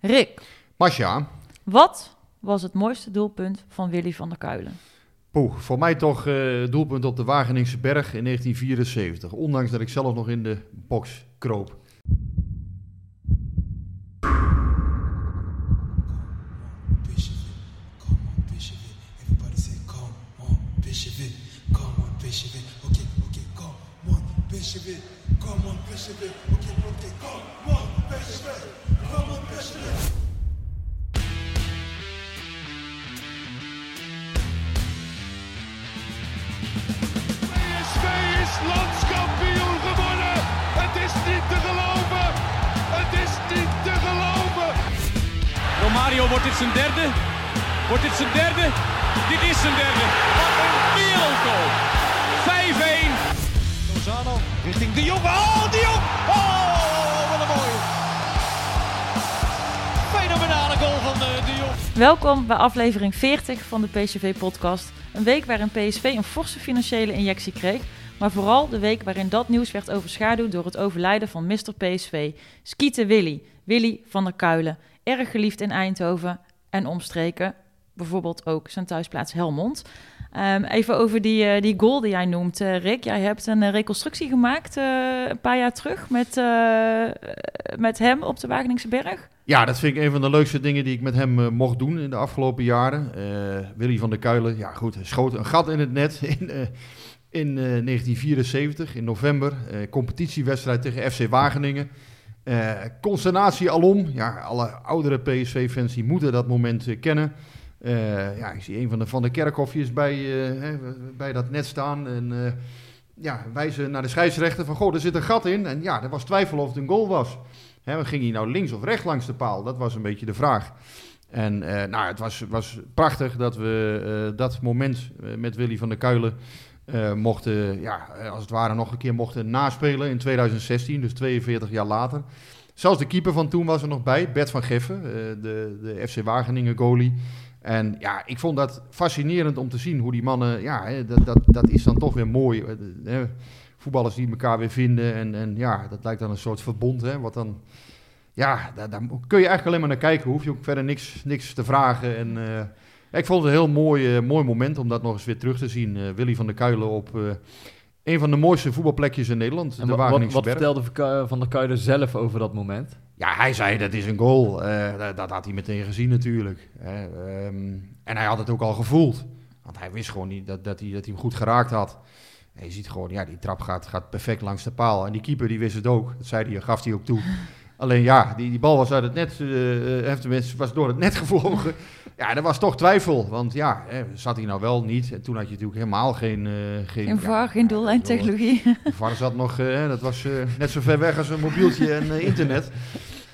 Rick, Masja, wat was het mooiste doelpunt van Willy van der Kuilen? poeh, voor mij toch eh, doelpunt op de Wageningse Berg in 1974. Ondanks dat ik zelf nog in de box kroop. Come on, come on, landskampioen geworden. Het is niet te geloven. Het is niet te geloven. Romario, wordt dit zijn derde? Wordt dit zijn derde? Dit is zijn derde. Wat een wereldgoal. 5-1. Lozano richting De Jong. Oh, De Jong. Oh, wat een mooie. Fenomenale goal van eh, De Jong. Welkom bij aflevering 40 van de PSV-podcast. Een week waarin PSV een forse financiële injectie kreeg, maar vooral de week waarin dat nieuws werd overschaduwd door het overlijden van Mr. PSV, Skieten Willy, Willy van der Kuilen, erg geliefd in Eindhoven en omstreken, bijvoorbeeld ook zijn thuisplaats Helmond. Ehm, even over die, eh, die goal die jij noemt, eh, Rick. Jij hebt een eh, reconstructie gemaakt een paar jaar terug met, met hem op de Wageningse Berg. Ja, dat vind ik een van de leukste dingen die ik met hem mocht doen in de afgelopen jaren. Willy van der Kuilen, ja goed, schoot een gat in het net in, in eh, 1974, in november. Eh, competitiewedstrijd tegen FC Wageningen. Eh, consternatie alom. Ja, alle oudere PSV-fans die moeten dat moment eh, kennen. Eh, ja, ik zie een van de Van der Kerkhofjes bij, eh, hè, bij dat net staan. En eh, ja, wijzen naar de scheidsrechter van, goh, er zit een gat in. En ja, er was twijfel of het een goal was. Ging hij nou links of rechts langs de paal? Dat was een beetje de vraag. En eh, nou, het was, was prachtig dat we eh, dat moment eh, met Willy van der Kuilen eh, mochten, ja, eh, als het ware nog een keer mochten naspelen in 2016, dus 42 jaar later. Zelfs de keeper van toen was er nog bij, Bert van Geffen, eh, de, de FC Wageningen goalie. En ja, ik vond dat fascinerend om te zien hoe die mannen, ja, hè, dat, dat, dat is dan toch weer mooi. hè, voetballers die elkaar weer vinden en, en ja, dat lijkt dan een soort verbond, hè, wat dan ja, daar, kun je eigenlijk alleen maar naar kijken. Hoef je ook verder niks, niks te vragen. En, ik vond het een heel mooi, eh, mooi moment om dat nog eens weer terug te zien. Eh, Willy van der Kuilen op eh, een van de mooiste voetbalplekjes in Nederland. En de wat, wat vertelde Van der Kuilen zelf over dat moment? Ja, hij zei dat is een goal. Eh, dat, dat had hij meteen gezien natuurlijk. Ehm, en hij had het ook al gevoeld. Want hij wist gewoon niet dat, dat, hij, dat hij hem goed geraakt had. En je ziet gewoon, ja, die trap gaat, gaat perfect langs de paal. En die keeper die wist het ook. Dat zei hij, gaf hij ook toe. Alleen ja, die, die bal was uit het net, tenminste, was door het net gevlogen. Ja, er was toch twijfel. Want ja, hè, zat hij nou wel niet. En toen had je natuurlijk helemaal geen... eh geen Geen ja, VAR, geen ja, doellijntechnologie. de VAR zat nog, eh, dat was eh, net zo ver weg als een mobieltje en internet.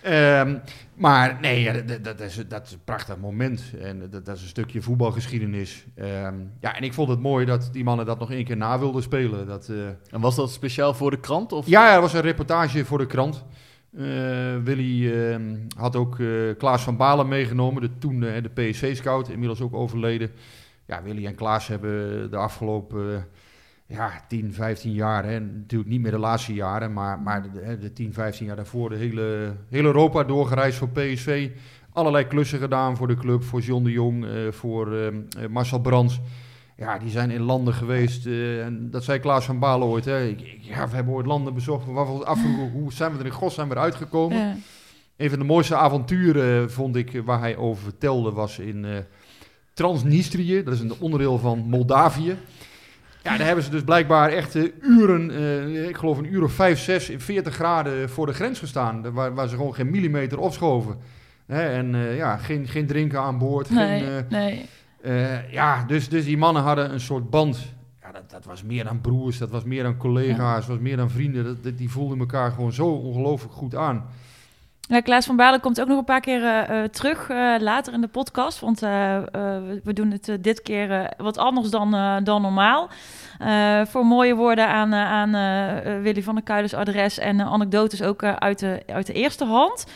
Ehm, maar nee, ja, dat, dat, is, dat is een prachtig moment. En dat, dat is een stukje voetbalgeschiedenis. Ehm, ja, en ik vond het mooi dat die mannen dat nog één keer na wilden spelen. Dat, eh, En was dat speciaal voor de krant? Of? ja, er was een reportage voor de krant. Eh, Willy ehm, had ook eh, Klaas van Balen meegenomen, de, toen eh, de PSV-scout, inmiddels ook overleden. Ja, Willy en Klaas hebben de afgelopen ja, 10, 15 jaar, hè, natuurlijk niet meer de laatste jaren, maar, maar de, de 10, 15 jaar daarvoor de hele, heel Europa doorgereisd voor PSV. Allerlei klussen gedaan voor de club, voor John de Jong, voor ehm, eh, Marcel Brands. Ja, die zijn in landen geweest. eh, en dat zei Klaas van Balen ooit. Hè. Ja, we hebben ooit landen bezocht. We afvroegen, hoe zijn we er in godsnaam weer uitgekomen? Ja. Een van de mooiste avonturen vond ik, eh, waar hij over vertelde, was in eh, Transnistrië. Dat is een onderdeel van Moldavië. Ja, daar hebben ze dus blijkbaar echt eh, uren, eh, ik geloof een uur of vijf, zes, in 40 graden voor de grens gestaan. Waar, waar ze gewoon geen millimeter opschoven. Hè, en eh, ja, geen, geen drinken aan boord. Nee, Geen, eh, nee. Eh, ja, dus, dus die mannen hadden een soort band. Ja, dat, dat was meer dan broers, dat was meer dan collega's, dat was meer dan vrienden. Dat, dat- die voelden elkaar gewoon zo ongelooflijk goed aan. Ja, Klaas van Balen komt ook nog een paar keer eh, eh, terug uh, later in de podcast. Want we, we, doen het dit keer wat anders dan, dan normaal. voor mooie woorden aan, aan Willy van der Kuilers adres en anekdotes ook uit, de, uit de eerste hand.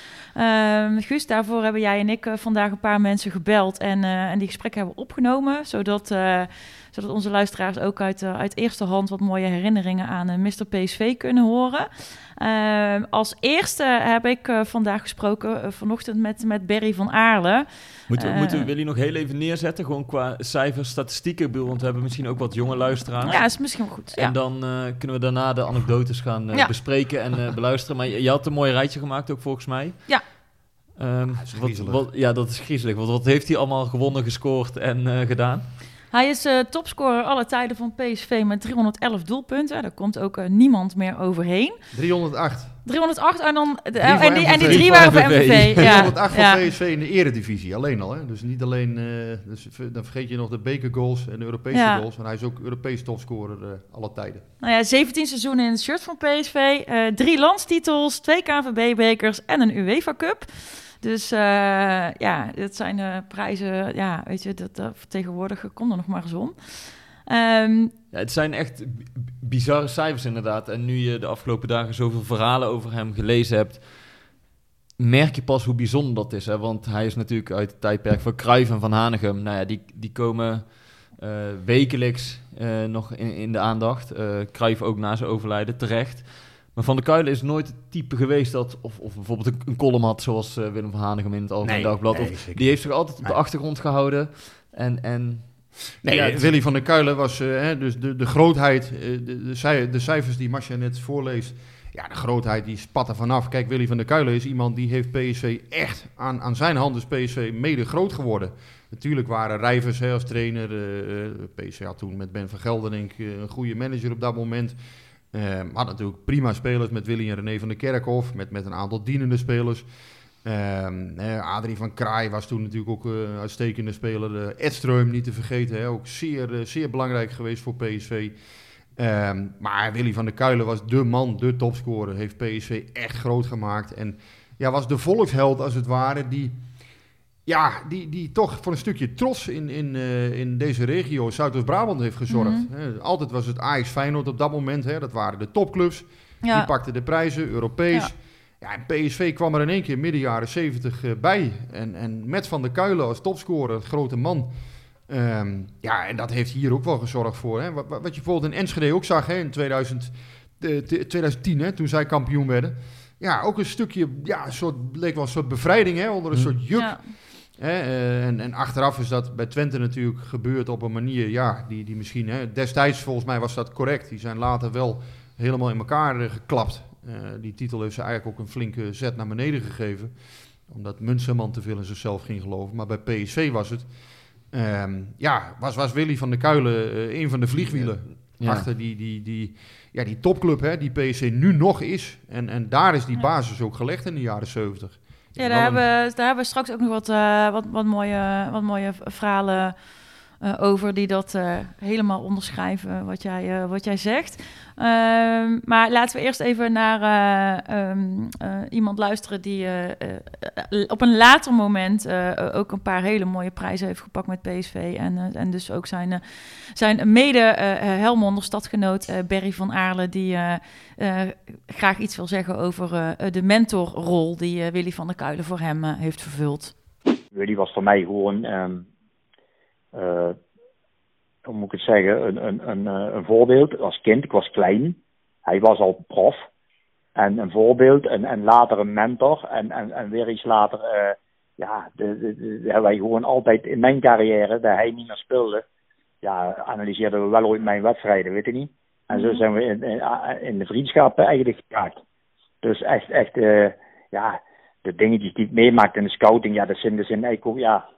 Guus, daarvoor hebben jij en ik vandaag een paar mensen gebeld en, en die gesprekken hebben opgenomen. Zodat zodat onze luisteraars ook uit, uh, uit eerste hand wat mooie herinneringen aan uh, Mr. PSV kunnen horen. Uh, als eerste heb ik uh, vandaag gesproken vanochtend met, met Berry van Aarle. Moeten, moeten we nog heel even neerzetten, gewoon qua cijfers, statistieken, want we hebben misschien ook wat jonge luisteraars. Ja, is misschien wel goed. En dan kunnen we daarna de anekdotes gaan ja. bespreken en beluisteren. Maar je, je, had een mooi rijtje gemaakt ook volgens mij. Ja. Um, wat, wat, ja, dat is griezelig. Want wat heeft hij allemaal gewonnen, gescoord en gedaan? Hij is uh, topscorer alle tijden van PSV met 311 doelpunten. Daar komt ook uh, niemand meer overheen. 308. 308 en dan uh, en, die, en die drie waren voor MVV. 308 ja. voor PSV in de eredivisie alleen al. Hè? Dus niet alleen, dus, dan vergeet je nog de bekergoals en de Europese ja. goals. Want hij is ook Europees topscorer alle tijden. Nou ja, 17 seizoenen in het shirt van PSV, drie landstitels, twee KNVB-bekers en een UEFA Cup. Dus uh, ja, dat zijn prijzen, ja, weet je, dat, dat tegenwoordig komt er nog maar eens om. Ja, het zijn echt bizarre cijfers inderdaad. En nu je de afgelopen dagen zoveel verhalen over hem gelezen hebt, merk je pas hoe bijzonder dat is. Hè? Want hij is natuurlijk uit het tijdperk van Cruijff en Van Hanegem. Nou ja, die, die komen uh, wekelijks nog in, in de aandacht. Uh, Cruijff ook na zijn overlijden, terecht. Maar Van der Kuilen is nooit het type geweest dat... of, of bijvoorbeeld een, een column had zoals uh, Willem van Hanegem in het Algemeen Dagblad. of, die heeft zich altijd op de achtergrond gehouden. En... en Nee, ja, Willy van der Kuilen was uh, dus de, de grootheid, de, de, de, cijfers die Masja net voorleest, ja, de grootheid die spat er vanaf. Kijk, Willy van der Kuilen is iemand die heeft PSV echt aan, aan zijn hand is PSV mede groot geworden. Natuurlijk waren Rijvers hè, als trainer, uh, PSV had toen met Ben van Gelderink een goede manager op dat moment. Uh, had natuurlijk prima spelers met Willy en René van der Kerkhof, met, met een aantal dienende spelers. Uh, Adrie van Kraai was toen natuurlijk ook een uh, uitstekende speler. Uh, Edström niet te vergeten, hè, ook zeer, eh, zeer belangrijk geweest voor PSV. Ehm, maar Willy van der Kuilen was de man, de topscorer. Heeft PSV echt groot gemaakt. En ja, was de volksheld als het ware die ja, die, die toch voor een stukje trots in, in, uh, in deze regio, Zuidoost-Brabant, heeft gezorgd. Mm -hmm. altijd was het Ajax Feyenoord op dat moment, hè, dat waren de topclubs. Ja. Die pakten de prijzen, Europees. Ja. ja. en PSV kwam er in één keer midden jaren 70 uh, bij. En, en met Van der Kuilen als topscorer, het grote man. Um, ja, en dat heeft hier ook wel gezorgd voor. Hè. Wat, wat je bijvoorbeeld in Enschede ook zag hè, in 2000, uh, 2010, hè, toen zij kampioen werden. Ja, ook een stukje, ja, een soort, leek wel een soort bevrijding hè, onder een soort juk. Ja. Uh, en, en, achteraf is dat bij Twente natuurlijk gebeurd op een manier, ja, die, die misschien, hè, destijds volgens mij was dat correct. Die zijn later wel helemaal in elkaar uh, geklapt. Uh, die titel heeft ze eigenlijk ook een flinke zet naar beneden gegeven. Omdat Munsterman te veel in zichzelf ging geloven. Maar bij PSV was het, um, ja, was, was Willy van der Kuilen een van de vliegwielen. Ja. Achter die, die, die, ja, die topclub hè, die PSV nu nog is. En, en daar is die basis ook gelegd in de jaren 70. Ja, daar hebben, daar hebben we straks ook nog wat, uh, wat, wat, mooie, wat mooie verhalen uh, over die dat uh, helemaal onderschrijven wat jij, wat jij zegt. Ehm, maar laten we eerst even naar um, iemand luisteren die op een later moment ook een paar hele mooie prijzen heeft gepakt met PSV. En, en dus ook zijn, zijn mede-Helmonder stadgenoot Berry van Aarle, die graag iets wil zeggen over de mentorrol die Willy van der Kuilen voor hem heeft vervuld. Willy was voor mij gewoon... Um uh, hoe moet ik het zeggen, een, een, een, eh, een voorbeeld als kind. Ik was klein. Hij was al prof. En een voorbeeld en, en later een mentor. En, en, en weer iets later, uh, ja, de, de, de, hebben wij gewoon altijd in mijn carrière, dat hij niet meer speelde, ja, analyseerden we wel ooit mijn wedstrijden, weet je niet. En zo mhm. zijn we in, in, in de vriendschappen eigenlijk geraakt. Dus echt, echt, uh, ja, de dingetjes die ik meemaakte in de scouting, ja, dat zijn, dat zijn eigenlijk ook, ja,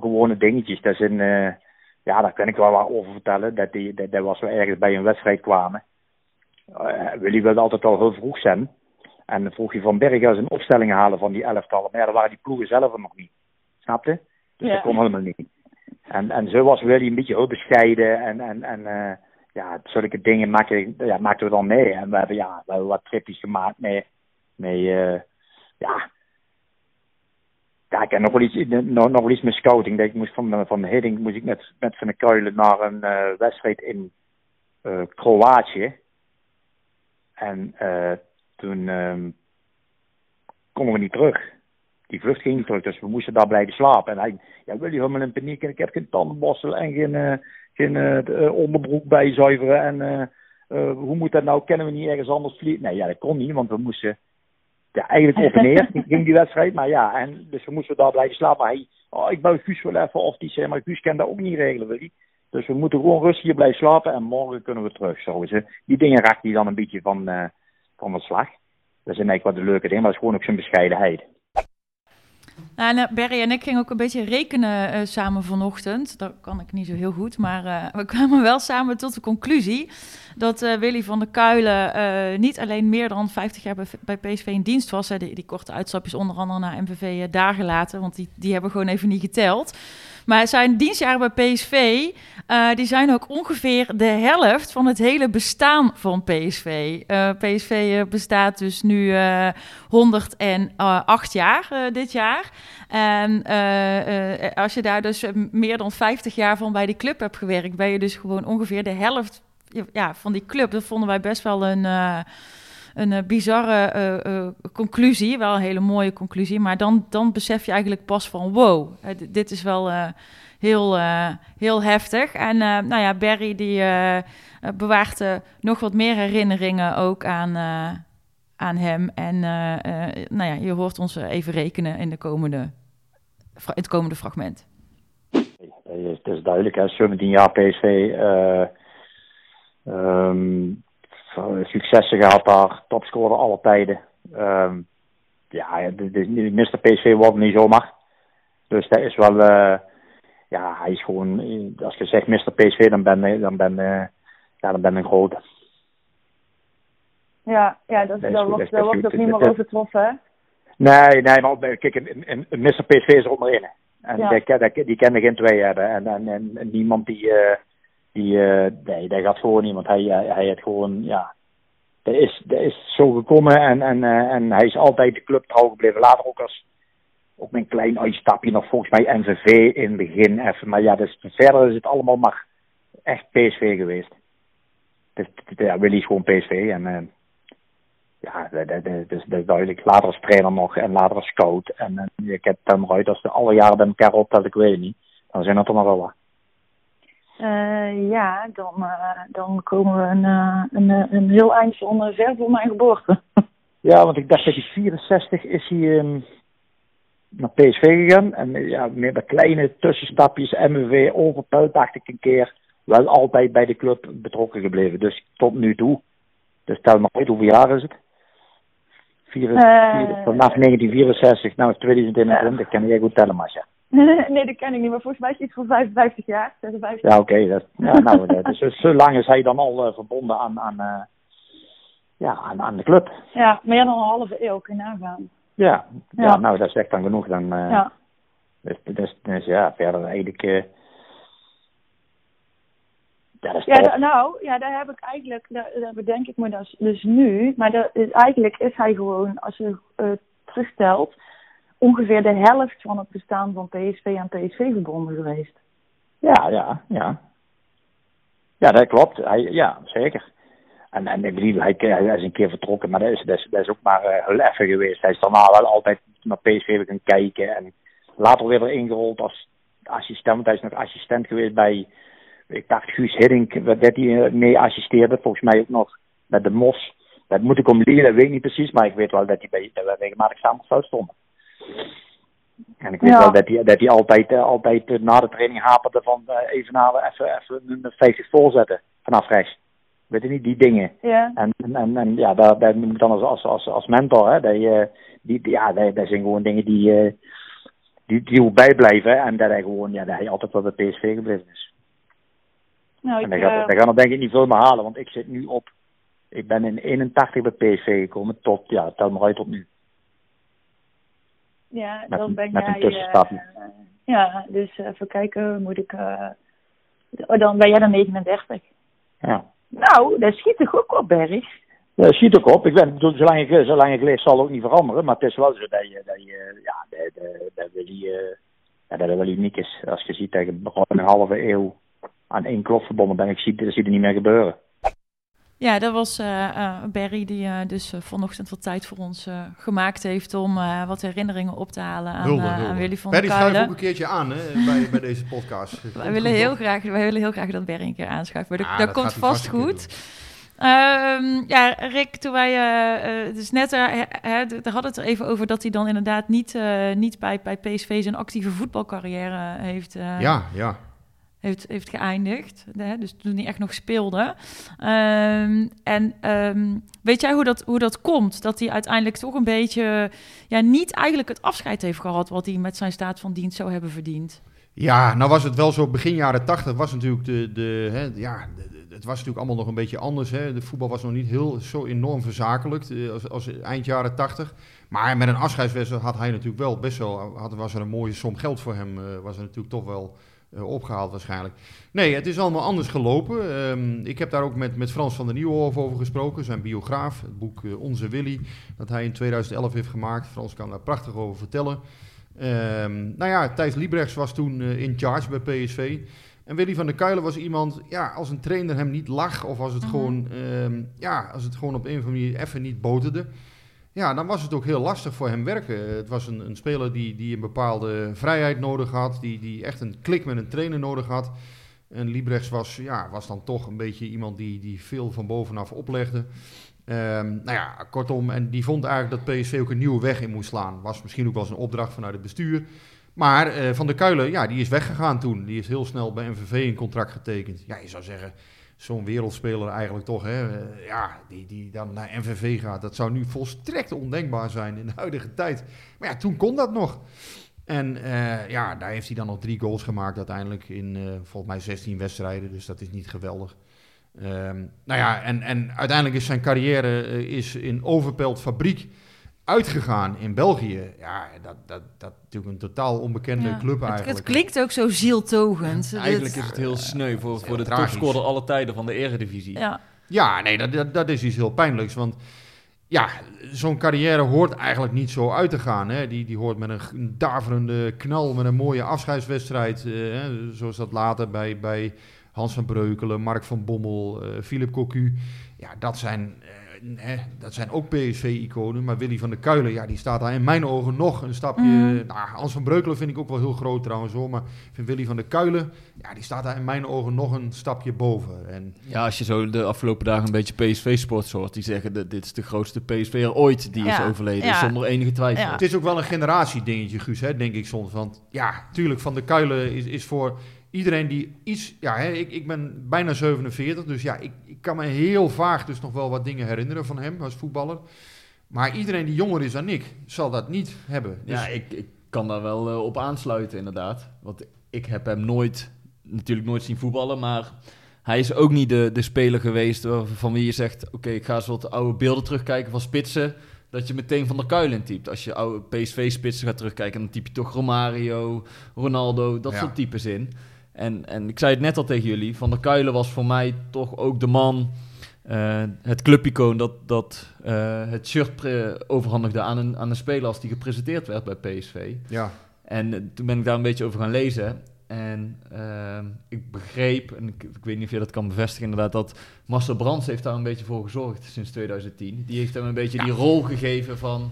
gewone dingetjes. Dat zijn, uh, ja, daar kan ik wel wat over vertellen. Dat, die, dat, dat was we ergens bij een wedstrijd kwamen. Uh, Willy wilde altijd al heel vroeg zijn. En dan vroeg je van Bergen zijn opstelling halen van die elftallen. Maar ja, dan waren die ploegen zelf nog niet. Snapte? Dus ja. dat kon helemaal niet. En, en zo was Willy een beetje heel bescheiden. En, en, en uh, ja, zulke dingen maakten, ja, maakten we dan mee. En we hebben, ja, we hebben wat tripjes gemaakt met, met, uh, ja. Ja, ik heb nog wel iets, nog, nog wel iets met scouting. Dat ik moest van, van Hiddink moest ik met, met Van de Kuilen naar een eh, wedstrijd in eh, Kroatië. En eh, toen ehm, konden we niet terug. Die vlucht ging niet terug, dus we moesten daar blijven slapen. En hij, ja, wil je helemaal in paniek en ik heb geen tandenborstel en geen, geen onderbroek bijzuiveren. En hoe moet dat nou? Kennen we niet ergens anders vliegen? Nee, ja, dat kon niet, want we moesten ja, eigenlijk op en neer ging die wedstrijd. Maar ja, en, dus we moesten daar blijven slapen. Maar hij, oh, ik bel Guus wel even of die zei, maar Guus kan dat ook niet regelen, wil hij. Dus we moeten gewoon rustig hier blijven slapen en morgen kunnen we terug. Zo. Die dingen raakt hij dan een beetje van, eh van de slag. Dat is eigenlijk wat de leuke ding, maar het is gewoon ook zijn bescheidenheid. Nou, en, eh, Barry en ik gingen ook een beetje rekenen eh, samen vanochtend. Dat kan ik niet zo heel goed, maar eh, we kwamen wel samen tot de conclusie dat Willy van der Kuilen niet alleen meer dan 50 jaar bij, PSV in dienst was. Hè, die, die korte uitstapjes onder andere naar MVV daar gelaten, want die, die hebben gewoon even niet geteld. Maar zijn dienstjaren bij PSV, eh, die zijn ook ongeveer de helft van het hele bestaan van PSV. Eh, PSV eh, bestaat dus nu eh 108 jaar dit jaar. En als je daar dus meer dan 50 jaar van bij die club hebt gewerkt, ben je dus gewoon ongeveer de helft ja, van die club. Dat vonden wij best wel een, een eh, bizarre eh, eh, conclusie. Wel een hele mooie conclusie. Maar dan, dan besef je eigenlijk pas van wow, dit is wel heel, heel heftig. En nou ja, Barry die bewaart nog wat meer herinneringen ook aan, aan hem. En nou ja, je hoort ons even rekenen in, de komende, het komende fragment. Het is, duidelijk, hè, 17 jaar PSV. ehm, successen gehad daar, topscorer alle tijden. Ehm, ja, de, de, Mr. PSV wordt niet zomaar. Dus dat is wel, eh, ja, hij is gewoon, eh, als je zegt Mr. PSV, dan ben je, dan ben, eh, ja, dan ben een grote. Ja, ja dat, Dat dat, wordt, dat wordt ook niet meer overtroffen, hè? Nee, nee, maar kijk, een, een, een Mr. PSV is er onderin. En Ja. die, die, die kan er geen twee hebben. En, en, en, en niemand die, eh, die eh, nee, dat gaat gewoon niet, want hij, hij, heeft gewoon, ja, dat is, dat is zo gekomen en, en, eh, en hij is altijd de club trouw gebleven. Later ook als, met een klein uitstapje nog volgens mij NVV in het begin even. Maar ja, dus verder is het allemaal maar echt PSV geweest. Dus ja, Willy is gewoon PSV en eh, ja, dat, dat, dat, is, dat duidelijk. Later als trainer nog en later als scout. En, ik heb dan uit als de alle jaren bij elkaar optelt, ik weet niet. Dan zijn dat er nog wel wat. Eh, ja, dan, eh, dan komen we een, eh, een, een heel eind van uh, ver voor mijn geboorte. Ja, want ik dacht dat hij 64 is hij ehm, naar PSV gegaan. En ja, bij kleine tussenstapjes, MVV, overpelt dacht ik een keer. Wel altijd bij de club betrokken gebleven. Dus tot nu toe. Dus tel maar uit, hoeveel jaar is het? Vier, Eh, vier- vanaf 1964, nou 2021, kan jij goed tellen, Masja. nee, dat ken ik niet, maar volgens mij is het iets van 55 jaar. 56. Ja, oké. dat, ja, nou, is, dus zo lang is hij dan al eh, verbonden aan, aan, eh, ja, aan, aan de club. Ja, meer dan een halve eeuw, kun je nagaan. Ja, ja. Ja. nou, dat is echt dan genoeg. Dan, eh, Ja. dus, dus, dus ja, verder eigenlijk... eh ja, is Ja, nou, ja, daar heb ik eigenlijk, daar, daar bedenk ik me dus, dus nu. Maar dat is, eigenlijk is hij gewoon, als je eh terugtelt, ongeveer de helft van het bestaan van PSV aan PSV verbonden geweest. Ja, ja, ja. Ja, dat klopt. Hij, ja, zeker. En, en ik bedoel, hij, hij is een keer vertrokken, maar dat is, dat is, ook maar heel even geweest. Hij is daarna wel altijd naar PSV gaan kijken. En later weer erin gerold als assistent. Hij is nog assistent geweest bij, ik dacht Guus Hiddink, dat hij eh, mee assisteerde. Volgens mij ook nog met de Mos. Dat moet ik om leren, dat weet ik niet precies. Maar ik weet wel dat hij bij, dat regelmatig samen veld stonden. En ik weet Ja. wel dat hij, dat hij altijd, eh, altijd eh, na de training haperde van eh, even halen, even, even een 50 voorzetten vanaf rechts. Weet je niet, die dingen. Ja. En, en, en, en ja, daar, daar moet ik dan als, als, als, als mentor, hè, dat, je, die, die- ja, dat, dat zijn gewoon dingen die, die, die ook bijblijven. En dat hij gewoon, ja, dat hij altijd wel bij PSV gebleven is. Nou, En ik, gaat, eh, dat gaat er denk ik niet veel meer halen, want ik zit nu op, ik ben in 81 bij PSV gekomen tot, ja, tel maar uit tot nu. Ja, met dan ben met een jij... tussenstapje. eh, ja, dus eh, even kijken, moet ik... oh, dan ben jij dan 39. Ja. Nou, dat schiet toch ook op, Berg? Ja, dat schiet ook op. Ik ben, ik bedoel, zolang ik, zolang ik leef zal het ook niet veranderen. Maar het is wel zo dat je, dat je ja, dat, dat, ja, dat wel uniek is. Als je ziet dat je gewoon een halve eeuw aan één klop verbonden bent, ik zie, dat zie je niet meer gebeuren. Ja, dat was eh, eh, Barry die eh, dus vanochtend wat tijd voor ons gemaakt heeft om wat herinneringen op te halen aan, Hulde, hulde. aan Willy van Barry, der Kuilen. ook een keertje aan hè, bij, bij deze podcast. Wij willen, heel graag, wij willen heel graag dat Barry een keer aanschuift, maar dat, Ah, dat dat komt vast goed. Ehm, ja, Rick, toen wij, eh, dus net, eh, hè, daar hadden het er even over dat hij dan inderdaad niet, niet bij, bij PSV zijn actieve voetbalcarrière heeft, Ja, ja. Heeft, heeft geëindigd. Hè? Dus toen hij echt nog speelde. Ehm, en ehm, weet jij hoe dat, hoe dat komt? Dat hij uiteindelijk toch een beetje... Ja, niet eigenlijk het afscheid heeft gehad... wat hij met zijn staat van dienst zou hebben verdiend. Ja, nou was het wel zo begin jaren tachtig was natuurlijk de, de, hè, ja, het was natuurlijk allemaal nog een beetje anders. Hè. De voetbal was nog niet heel zo enorm verzakelijkt eh, als, als eind jaren tachtig. Maar met een afscheidswedstrijd had hij natuurlijk wel best wel, had, was er een mooie som geld voor hem, eh, was er natuurlijk toch wel opgehaald waarschijnlijk. Nee, het is allemaal anders gelopen. Ehm, ik heb daar ook met, met Frans van der Nieuwhof over gesproken, zijn biograaf, het boek eh, Onze Willy, dat hij in 2011 heeft gemaakt. Frans kan daar prachtig over vertellen. Ehm, nou ja, Thijs Liebrechts was toen eh, in charge bij PSV. En Willy van der Kuilen was iemand, ja, als een trainer hem niet lag, of als het, Mhm. gewoon, ehm, ja, als het gewoon op een of andere manier even niet boterde, ja, dan was het ook heel lastig voor hem werken. Het was een, een speler die, die een bepaalde vrijheid nodig had, die, die echt een klik met een trainer nodig had. En Liebrechts was, ja, was dan toch een beetje iemand die, die veel van bovenaf oplegde. Ehm, nou ja, kortom, en die vond eigenlijk dat PSV ook een nieuwe weg in moest slaan. Was misschien ook wel eens een opdracht vanuit het bestuur. Maar eh, Van der Kuilen, ja, die is weggegaan toen. Die is heel snel bij MVV een contract getekend. Ja, je zou zeggen, zo'n wereldspeler eigenlijk toch, hè, eh, ja, die, die dan naar MVV gaat. Dat zou nu volstrekt ondenkbaar zijn in de huidige tijd. Maar ja, toen kon dat nog. En eh, ja, daar heeft hij dan nog drie goals gemaakt uiteindelijk in eh, volgens mij 16 wedstrijden. Dus dat is niet geweldig. Ehm, nou ja, en, en uiteindelijk is zijn carrière is in Overpelt Fabriek uitgegaan in België. Ja, dat, dat, dat is natuurlijk een totaal onbekende Ja. club Het, eigenlijk. het klinkt ook zo zieltogend. Eigenlijk is het heel sneu voor, voor de topscorer alle tijden van de eredivisie. Ja, Ja, nee, dat, dat, dat is iets heel pijnlijks. Want ja, zo'n carrière hoort eigenlijk niet zo uit te gaan. Hè. Die, die hoort met een, daverende knal, met een mooie afscheidswedstrijd. eh, hè, zoals dat later bij, bij Hans van Breukelen, Mark van Bommel, eh Philip Cocu. Ja, dat zijn, hè, dat zijn ook PSV-iconen. Maar Willy van der Kuilen, ja, die staat daar in mijn ogen nog een stapje... Mhm. Nou, Hans van Breukelen vind ik ook wel heel groot trouwens hoor. Maar ik vind Willy van der Kuilen, ja, die staat daar in mijn ogen nog een stapje boven. En Ja, als je zo de afgelopen dagen een beetje PSV-sports hoort, die zeggen dat dit is de grootste PSV'er ooit die Ja, is overleden, ja. zonder enige twijfel. Ja. Het is ook wel een generatiedingetje, Guus, hè, denk ik soms. Want ja, tuurlijk, Van der Kuilen is, is voor iedereen die iets... Ja, hè, ik, ik ben bijna 47, dus ja, ik, ik kan me heel vaag dus nog wel wat dingen herinneren van hem als voetballer. Maar iedereen die jonger is dan ik, zal dat niet hebben. Dus, Ja, ik, ik kan daar wel eh, op aansluiten, inderdaad. Want ik heb hem nooit, natuurlijk nooit zien voetballen, maar hij is ook niet de, de speler geweest van wie je zegt: Oké, ik ga eens wat oude beelden terugkijken van spitsen. Dat je meteen van der Kuilen typt. Als je oude PSV-spitsen gaat terugkijken, dan typ je toch Romario, Ronaldo, dat Ja. soort types in. En, en ik zei het net al tegen jullie: Van der Kuilen was voor mij toch ook de man. eh, het clubicoon dat, dat eh, het shirt pre- overhandigde aan een, aan een speler als die gepresenteerd werd bij PSV. ja. En eh, toen ben ik daar een beetje over gaan lezen. En ik begreep, en ik, ik weet niet of je dat kan bevestigen inderdaad, dat Marcel Brands heeft daar een beetje voor gezorgd sinds 2010. Die heeft hem een beetje die rol gegeven van,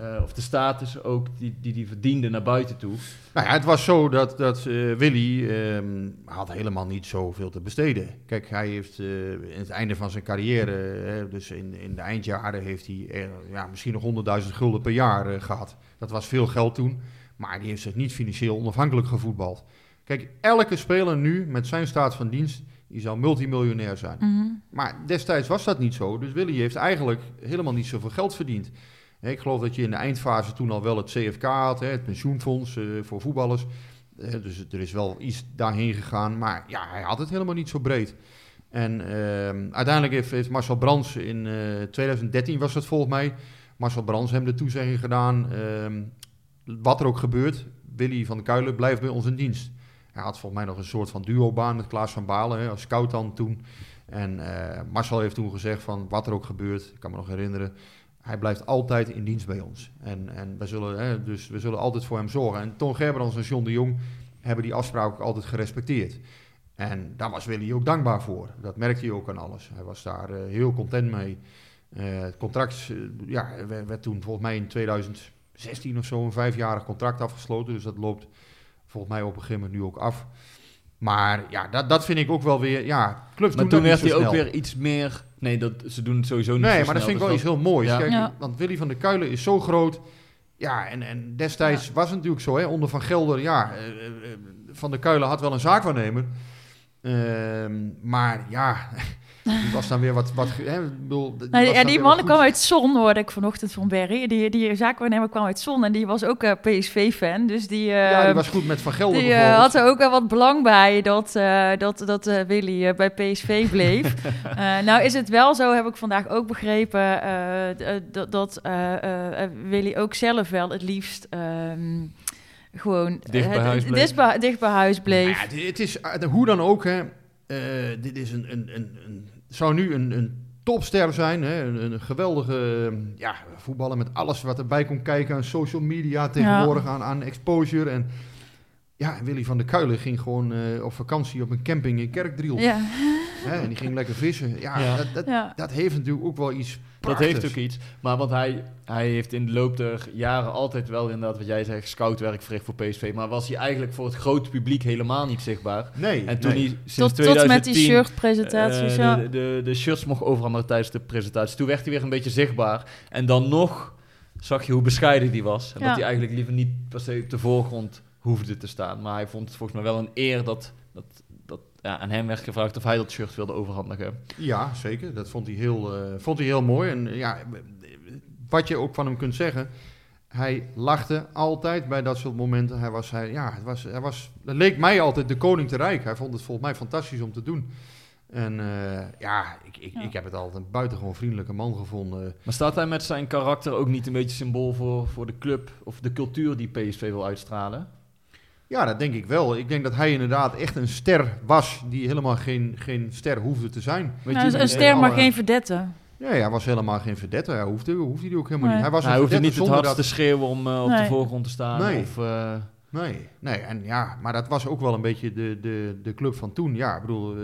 eh, of de status ook, die die, die verdiende naar buiten toe. Nou ja, het was zo dat, dat eh, Willy ehm, had helemaal niet zoveel te besteden. Kijk, hij heeft eh, in het einde van zijn carrière, hè, dus in, in de eindjaren, heeft hij ja, misschien nog 100.000 gulden per jaar eh, gehad. Dat was veel geld toen, maar die heeft zich niet financieel onafhankelijk gevoetbald. Kijk, elke speler nu met zijn staat van dienst, die zou multimiljonair zijn. Mhm. Maar destijds was dat niet zo. Dus Willy heeft eigenlijk helemaal niet zoveel geld verdiend. Ik geloof dat je in de eindfase toen al wel het CFK had, het pensioenfonds eh, voor voetballers. Eh, dus er is wel iets daarheen gegaan. Maar ja, hij had het helemaal niet zo breed. En ehm, uiteindelijk heeft, Marcel Brands in eh, 2013 was dat volgens mij. Marcel Brands hem de toezegging gedaan. ehm, wat er ook gebeurt, Willy van der Kuilen blijft bij ons in dienst. Hij had volgens mij nog een soort van duobaan met Klaas van Balen als scout dan toen. En eh, Marcel heeft toen gezegd van wat er ook gebeurt, ik kan me nog herinneren, hij blijft altijd in dienst bij ons. En, en we zullen, hè, dus we zullen altijd voor hem zorgen. En Ton Gerbrands en John de Jong hebben die afspraak ook altijd gerespecteerd. En daar was Willy ook dankbaar voor. Dat merkte hij ook aan alles. Hij was daar eh, heel content mee. Eh, het contract eh, ja, werd, toen volgens mij in 2016 of zo een vijfjarig contract afgesloten. Dus dat loopt volgens mij op een gegeven moment nu ook af. Maar ja, dat, dat vind ik ook wel weer. Ja, clubs Maar doen toen dat werd niet hij ook weer iets meer... Nee, dat, ze doen het sowieso niet Nee, zo maar dat vind ik dus wel iets heel moois. Ja. Kijk, Ja. Want Willy van der Kuilen is zo groot. Ja, en, en destijds was het natuurlijk zo, hè, onder Van Gelder, ja, eh, eh, eh, Van der Kuilen had wel een zaakwaarnemer. Ehm, maar ja, die was dan weer wat... wat hè, ik bedoel, die Nou, ja, die man kwam uit Zon, hoorde ik vanochtend van Berry. Die, die zaakwaarnemer kwam uit Zon en die was ook eh, PSV-fan. Dus die, eh, Ja, die was goed met Van Gelder die eh, had er ook wel wat belang bij dat, eh, dat, dat eh, Willy eh, bij PSV bleef. Eh, nou is het wel zo, heb ik vandaag ook begrepen, dat, dat eh, eh, Willy ook zelf wel het liefst ehm, gewoon Dicht bij huis bleef. dicht bij, dicht bij huis bleef. Ja, het is, hoe dan ook, hè, eh, dit is een, een, een, een, zou nu een, een topster zijn. Hè, een, een geweldige ja, voetballer met alles wat erbij komt kijken aan social media tegenwoordig, aan, aan exposure. En ja, Willy van der Kuilen ging gewoon eh, op vakantie op een camping in Kerkdriel. Ja. Hè, en die ging lekker vissen. Ja, Ja. Dat, dat, Ja. dat heeft natuurlijk ook wel iets Dat heeft ook iets. Maar want hij, hij heeft in de loop der jaren altijd wel inderdaad, wat jij zegt, scoutwerk verricht voor PSV. Maar was hij eigenlijk voor het grote publiek helemaal niet zichtbaar. Nee, En toen nee. hij sinds Tot, 2010... tot met die shirtpresentaties, eh, ja. de, de, de shirts mocht overhandigen tijdens de presentatie. Toen werd hij weer een beetje zichtbaar. En dan nog zag je hoe bescheiden die was. En Ja. dat hij eigenlijk liever niet per se op de voorgrond hoefde te staan. Maar hij vond het volgens mij wel een eer dat, dat ja, aan hem werd gevraagd of hij dat shirt wilde overhandigen. Ja, zeker. Dat vond hij heel, eh, vond hij heel mooi. En eh, ja, wat je ook van hem kunt zeggen, hij lachte altijd bij dat soort momenten. Hij was, hij, ja, het was, hij was, het leek mij altijd de koning te rijk. Hij vond het volgens mij fantastisch om te doen. En eh, ja, ik, ik, Ja. ik heb het altijd een buitengewoon vriendelijke man gevonden. Maar staat hij met zijn karakter ook niet een beetje symbool voor, voor de club of de cultuur die PSV wil uitstralen? Ja, dat denk ik wel. Ik denk dat hij inderdaad echt een ster was die helemaal geen, geen ster hoefde te zijn. Weet Nou, je, een ster, alle- maar geen verdette. Ja, hij was helemaal geen verdette. Hij hoefde, hoefde hij ook helemaal Nee. niet. Hij was hij een hoefde niet het zonder hardste dat... schreeuwen om eh, op de Nee. voorgrond te staan. Nee. Of, eh, Nee, nee, en ja, maar dat was ook wel een beetje de, de, de club van toen. Ja, ik bedoel, eh,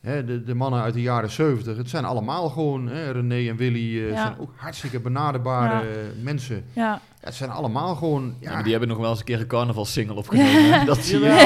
hè, de, de mannen uit de jaren 70, het zijn allemaal gewoon, hè, René en Willy, eh, Ja. zijn ook hartstikke benaderbare eh, mensen. Ja. Ja, het zijn allemaal gewoon, ja, ja, maar die hebben nog wel eens een keer een carnavalsingle opgenomen. Dat zie je wel.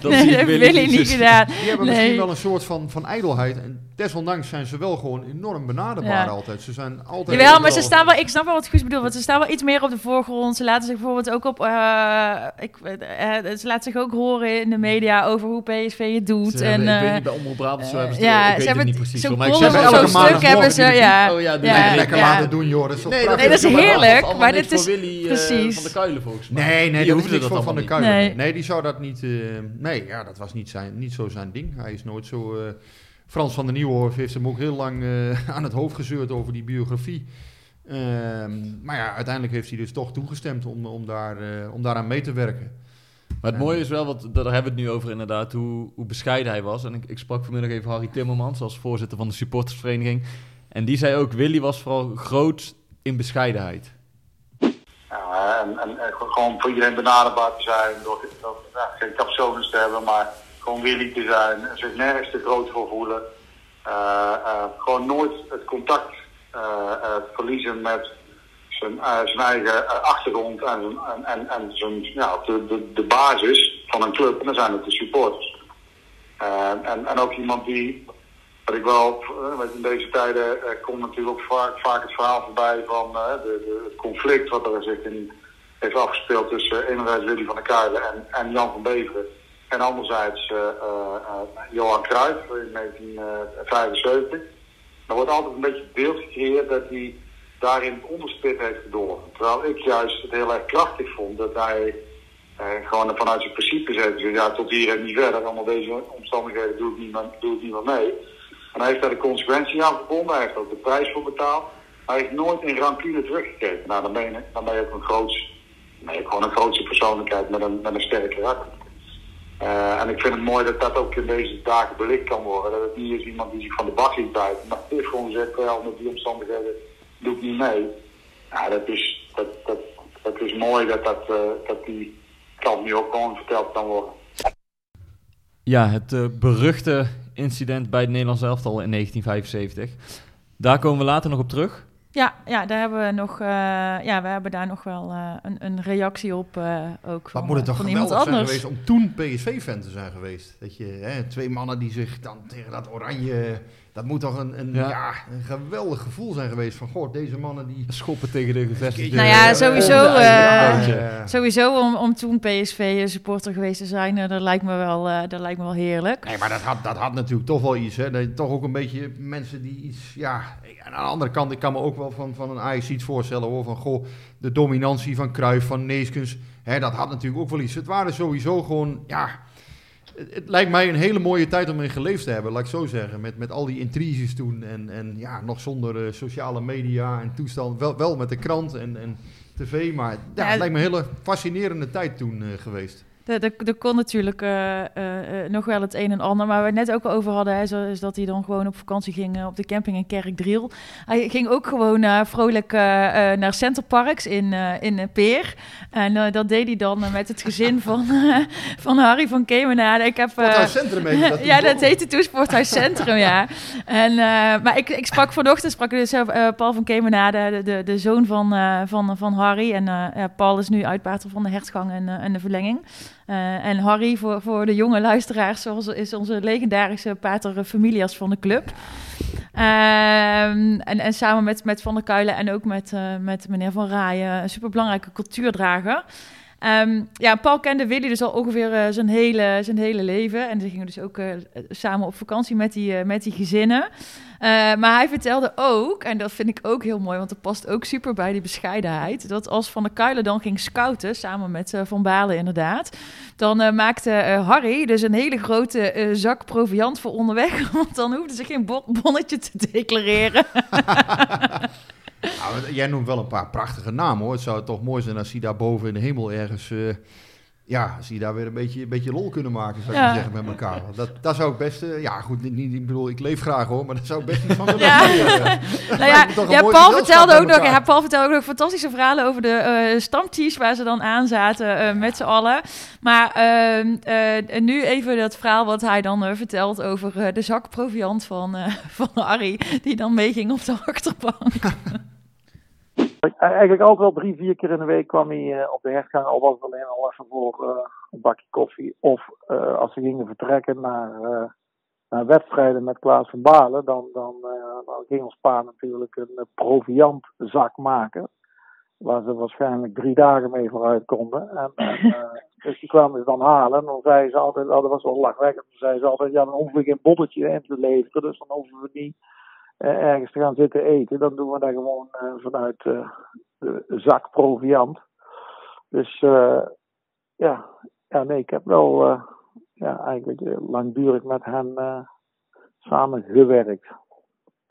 Dat nee, dat ik niet zo- gedaan. die hebben Nee. misschien wel een soort van, van ijdelheid. En desondanks zijn ze wel gewoon enorm benaderbaar Ja. altijd. Ze zijn altijd... Jawel, maar ze staan wel, ik snap wel wat Guus bedoelt, want ze staan wel iets meer op de voorgrond. Ze laten zich bijvoorbeeld ook op, eh, ik, eh, eh, ze laten zich ook horen in de media over hoe PSV het doet. Ze en, hebben- ik weet eh, niet, bij Omroep Brabant zo hebben ze ja, het, ik ze weet hebben het niet precies. maar ik zeg elke stuk hebben ze, ja. Oh ja, lekker laten doen, joh. Dat is toch Nee, dat is heerlijk, maar dit is- Willy eh, precies. van de Kuilen volgens mij. Nee, nee, Die dat hoefde dat Van niet. Kuilen. Nee. Nee. die zou dat niet... eh, nee, ja, dat was niet, zijn, niet zo zijn ding. Hij is nooit zo... eh, Frans van der Nieuwhof heeft hem ook heel lang eh, aan het hoofd gezeurd over die biografie. Ehm, maar ja, uiteindelijk heeft hij dus toch toegestemd om, om, daar, eh, om daaraan mee te werken. Maar het mooie is wel, wat, daar hebben we het nu over inderdaad, hoe, hoe bescheiden hij was. En ik, ik sprak vanmiddag even Harry Timmermans als voorzitter van de supportersvereniging. En die zei ook, Willy was vooral groot in bescheidenheid. En, gewoon voor iedereen benaderbaar te zijn. Door, geen capsones te hebben, maar gewoon willig te zijn. Zich nergens te groot voor voelen. Eh, eh, gewoon nooit het contact eh, verliezen met zijn, eigen achtergrond en, en, en, en de, de, basis van een club. En dan zijn het de supporters. En, en ook iemand die, wat ik wel, in deze tijden komt natuurlijk ook vaak, vaak het verhaal voorbij van de, de, het conflict wat er zich in heeft afgespeeld tussen enerzijds Willy van der Kuilen en, en Jan van Beveren. En anderzijds eh, eh, eh, Johan Cruijff in 1975. Er wordt altijd een beetje het beeld gecreëerd dat hij daarin het onderspit heeft gedolven. Terwijl ik juist het heel erg krachtig vond dat hij eh, gewoon vanuit zijn principes heeft gezegd, ja, tot hier en niet verder. Allemaal deze omstandigheden doe ik niet meer, doe ik niet meer mee. En hij heeft daar de consequentie aan verbonden, hij heeft ook de prijs voor betaald. Hij heeft nooit in rancune teruggekeken. Nou, dan ben je, ook een groots, nee, gewoon een grootste persoonlijkheid met een, met een sterk karakter. Eh, en ik vind het mooi dat dat ook in deze dagen belicht kan worden. Dat het niet is iemand die zich van de bak liet bijten. Maar is gewoon gezegd, wel met die omstandigheden doe ik niet mee. Ja, dat is, dat, dat, dat is mooi dat, dat, eh, dat die kant nu ook gewoon verteld kan worden. Ja, het eh, beruchte incident bij het Nederlands elftal in 1975. Daar komen we later nog op terug. Ja, ja, daar hebben we nog, eh, ja, we hebben daar nog wel eh, een, een reactie op eh, ook van, Wat moet het toch geweldig zijn anders. geweest om toen PSV-fan te zijn geweest. Dat je, hè, twee mannen die zich dan tegen dat oranje... Dat moet toch een, een, Ja. ja. een geweldig gevoel zijn geweest van... Goh, deze mannen die... Schoppen tegen de gevestigde... Nou ja, sowieso, eh. Sowieso om, om toen PSV-supporter geweest te zijn, eh, dat, lijkt me wel, eh, dat lijkt me wel heerlijk. Nee, maar dat had, dat had natuurlijk toch wel iets. Hè? Dat je toch ook een beetje mensen die iets... Ja, aan de andere kant, ik kan me ook wel van, van een Ajax iets voorstellen hoor. Van goh, de dominantie van Cruijff, van Neeskens. Hè, dat had natuurlijk ook wel iets. Het waren sowieso gewoon... Ja, het, lijkt mij een hele mooie tijd om in geleefd te hebben, laat ik zo zeggen. Met, met al die intriges toen en, en ja, nog zonder eh, sociale media en toestand. Wel, wel met de krant en, en tv, maar ja, Ja, het lijkt me een hele fascinerende tijd toen eh, geweest. Er, kon natuurlijk eh, eh, eh, nog wel het een en ander. Maar waar we het net ook al over hadden, hè, zo, is dat hij dan gewoon op vakantie ging op de camping in Kerkdriel. Hij ging ook gewoon vrolijk naar Centerparks in, in Peer. En dat deed hij dan met het gezin van, van Harry van Kemenade. Ik heb, Sporthuis Centrum dat ja, dat heette toen Sporthuis Centrum, ja. En, maar ik, ik sprak vanochtend, sprak dus Paul van Kemenade, de, de, de zoon van, van, van Harry. En Paul is nu uitbater van de hertgang en, en de verlenging. Eh, en Harry, voor, voor de jonge luisteraars, zoals, is onze legendarische pater familias van de club. Ehm, en, en samen met, met Van der Kuilen en ook met, eh, met meneer Van Raayen, een superbelangrijke cultuurdrager. Ehm, ja, Paul kende Willy dus al ongeveer eh, zijn, hele, zijn hele leven. En ze gingen dus ook samen op vakantie met die, met die gezinnen. Eh, maar hij vertelde ook, en dat vind ik ook heel mooi, want dat past ook super bij die bescheidenheid, dat als Van der Kuilen dan ging scouten, samen met eh, Van Balen inderdaad, dan eh, maakte Harry dus een hele grote zak proviant voor onderweg, want dan hoefde ze geen bo- bonnetje te declareren. Nou, jij noemt wel een paar prachtige namen hoor. Het zou toch mooi zijn als hij daar boven in de hemel ergens. Ja, als hij daar weer een beetje, een beetje lol kunnen maken, zou ik Ja. maar zeggen, met elkaar. Dat, dat zou ik best. ja, goed, niet, niet, ik bedoel, ik leef graag hoor, maar dat zou ik best niet van willen. Ja. Nou ja, Paul, vertelde ook nog, ja, Paul vertelde ook nog fantastische verhalen over de stamtees waar ze dan aan zaten eh, met z'n allen. Maar ehm, eh, nu even dat verhaal wat hij dan vertelt over de zak proviant van, van Harry, die dan meeging op de achterbank. Eigenlijk altijd wel drie, vier keer in de week kwam hij eh, op de hertgang. Al was het alleen al even voor eh, een bakje koffie. Of eh, als ze gingen vertrekken naar, naar wedstrijden met Klaas van Balen. Dan, dan, dan ging ons pa natuurlijk een proviantzak maken. Waar ze waarschijnlijk drie dagen mee vooruit konden. En, en, dus die kwamen ze dan halen. En dan zei ze altijd, oh, dat was wel lachwekkend. Dan zei ze altijd, ja dan hoeven we geen bolletje in te leveren. Dus dan hoeven we niet ergens te gaan zitten eten. Dan doen we dat gewoon eh, vanuit eh, de zak proviant. Dus eh, ja. ja, nee, ik heb wel eh, ja, eigenlijk eh, langdurig met hen eh, samen gewerkt.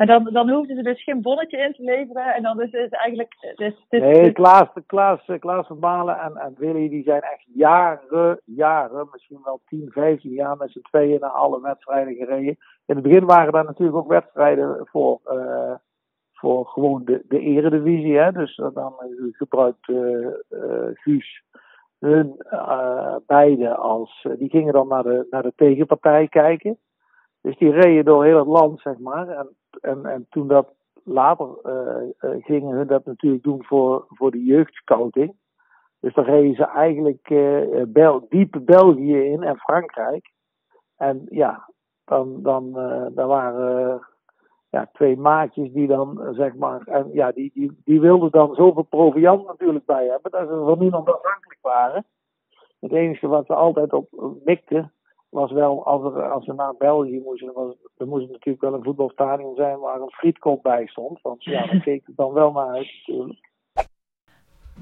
Maar dan, dan hoefden ze dus geen bonnetje in te leveren. En dan is het eigenlijk. Dus, dus, Nee, Klaas, Klaas, eh, Klaas van Balen en, en Willy die zijn echt jaren, jaren, misschien wel 10, 15 jaar met z'n tweeën naar alle wedstrijden gereden. In het begin waren daar natuurlijk ook wedstrijden voor, eh, voor gewoon de, de eredivisie. Hè? Dus eh, dan eh, gebruikt eh, eh, Guus hun eh, beide als, eh, die gingen dan naar de, naar de tegenpartij kijken. Dus die reden door heel het land, zeg maar. En, en, en toen dat later eh, gingen hun dat natuurlijk doen voor, voor de jeugdscouting. Dus dan reden ze eigenlijk eh, Bel diepe België in en Frankrijk. En ja, dan, dan, dan waren ja, twee maatjes die dan, zeg maar, en ja, die, die, die wilden dan zoveel proviant natuurlijk bij hebben, dat ze van niemand afhankelijk waren. Het enige wat ze altijd op mikten, was wel als, er, als we naar België moesten, was, er moest natuurlijk wel een voetbalstadion zijn waar een frietkop bij stond. Want ja, daar keek het dan wel naar uit natuurlijk.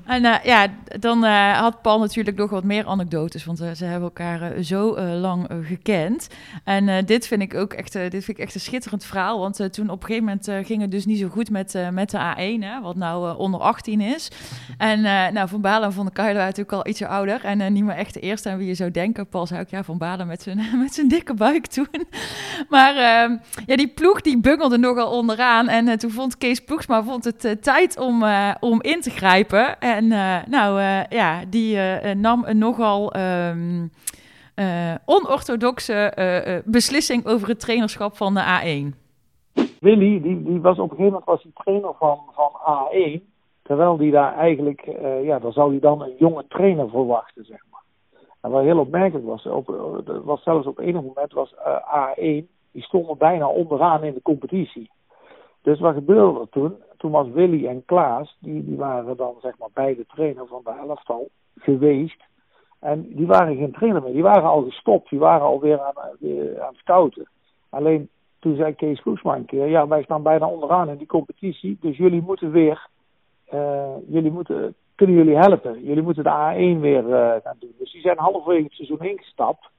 En uh, ja, dan uh, had Paul natuurlijk nog wat meer anekdotes, want uh, ze hebben elkaar zo lang gekend. En dit vind ik ook echt, dit vind ik echt een schitterend verhaal, want toen op een gegeven moment ging het dus niet zo goed met, met de A1, hè, wat nou onder 18 is. En nou, Van Balen en Van der Kuilen waren natuurlijk al ietsje ouder en niet meer echt de eerste aan wie je zou denken. Paul zei ook, ja, Van Balen met zijn, met zijn dikke buik toen. maar ehm, ja, die ploeg die bungelde nogal onderaan en toen vond Kees Ploegsma vond het tijd om, om in te grijpen. En uh, nou uh, ja, die uh, nam een nogal um, onorthodoxe beslissing over het trainerschap van de A1. Willy, die, die was op een gegeven moment was hij trainer van, van A1. Terwijl die daar eigenlijk, ja, daar zou hij dan een jonge trainer verwachten, zeg maar. En wat heel opmerkelijk was, op, was zelfs op enig moment was A1, die stonden bijna onderaan in de competitie. Dus wat gebeurde er toen? Toen was Willy en Klaas, die, die waren dan zeg maar beide trainer van de elftal geweest. En die waren geen trainer meer, die waren al gestopt, die waren alweer aan, aan het scouten. Alleen toen zei Kees Koesma een keer, ja wij staan bijna onderaan in die competitie, dus jullie moeten weer, uh, jullie moeten, kunnen jullie helpen? Jullie moeten de A1 weer uh, gaan doen. Dus die zijn halverwege het seizoen ingestapt.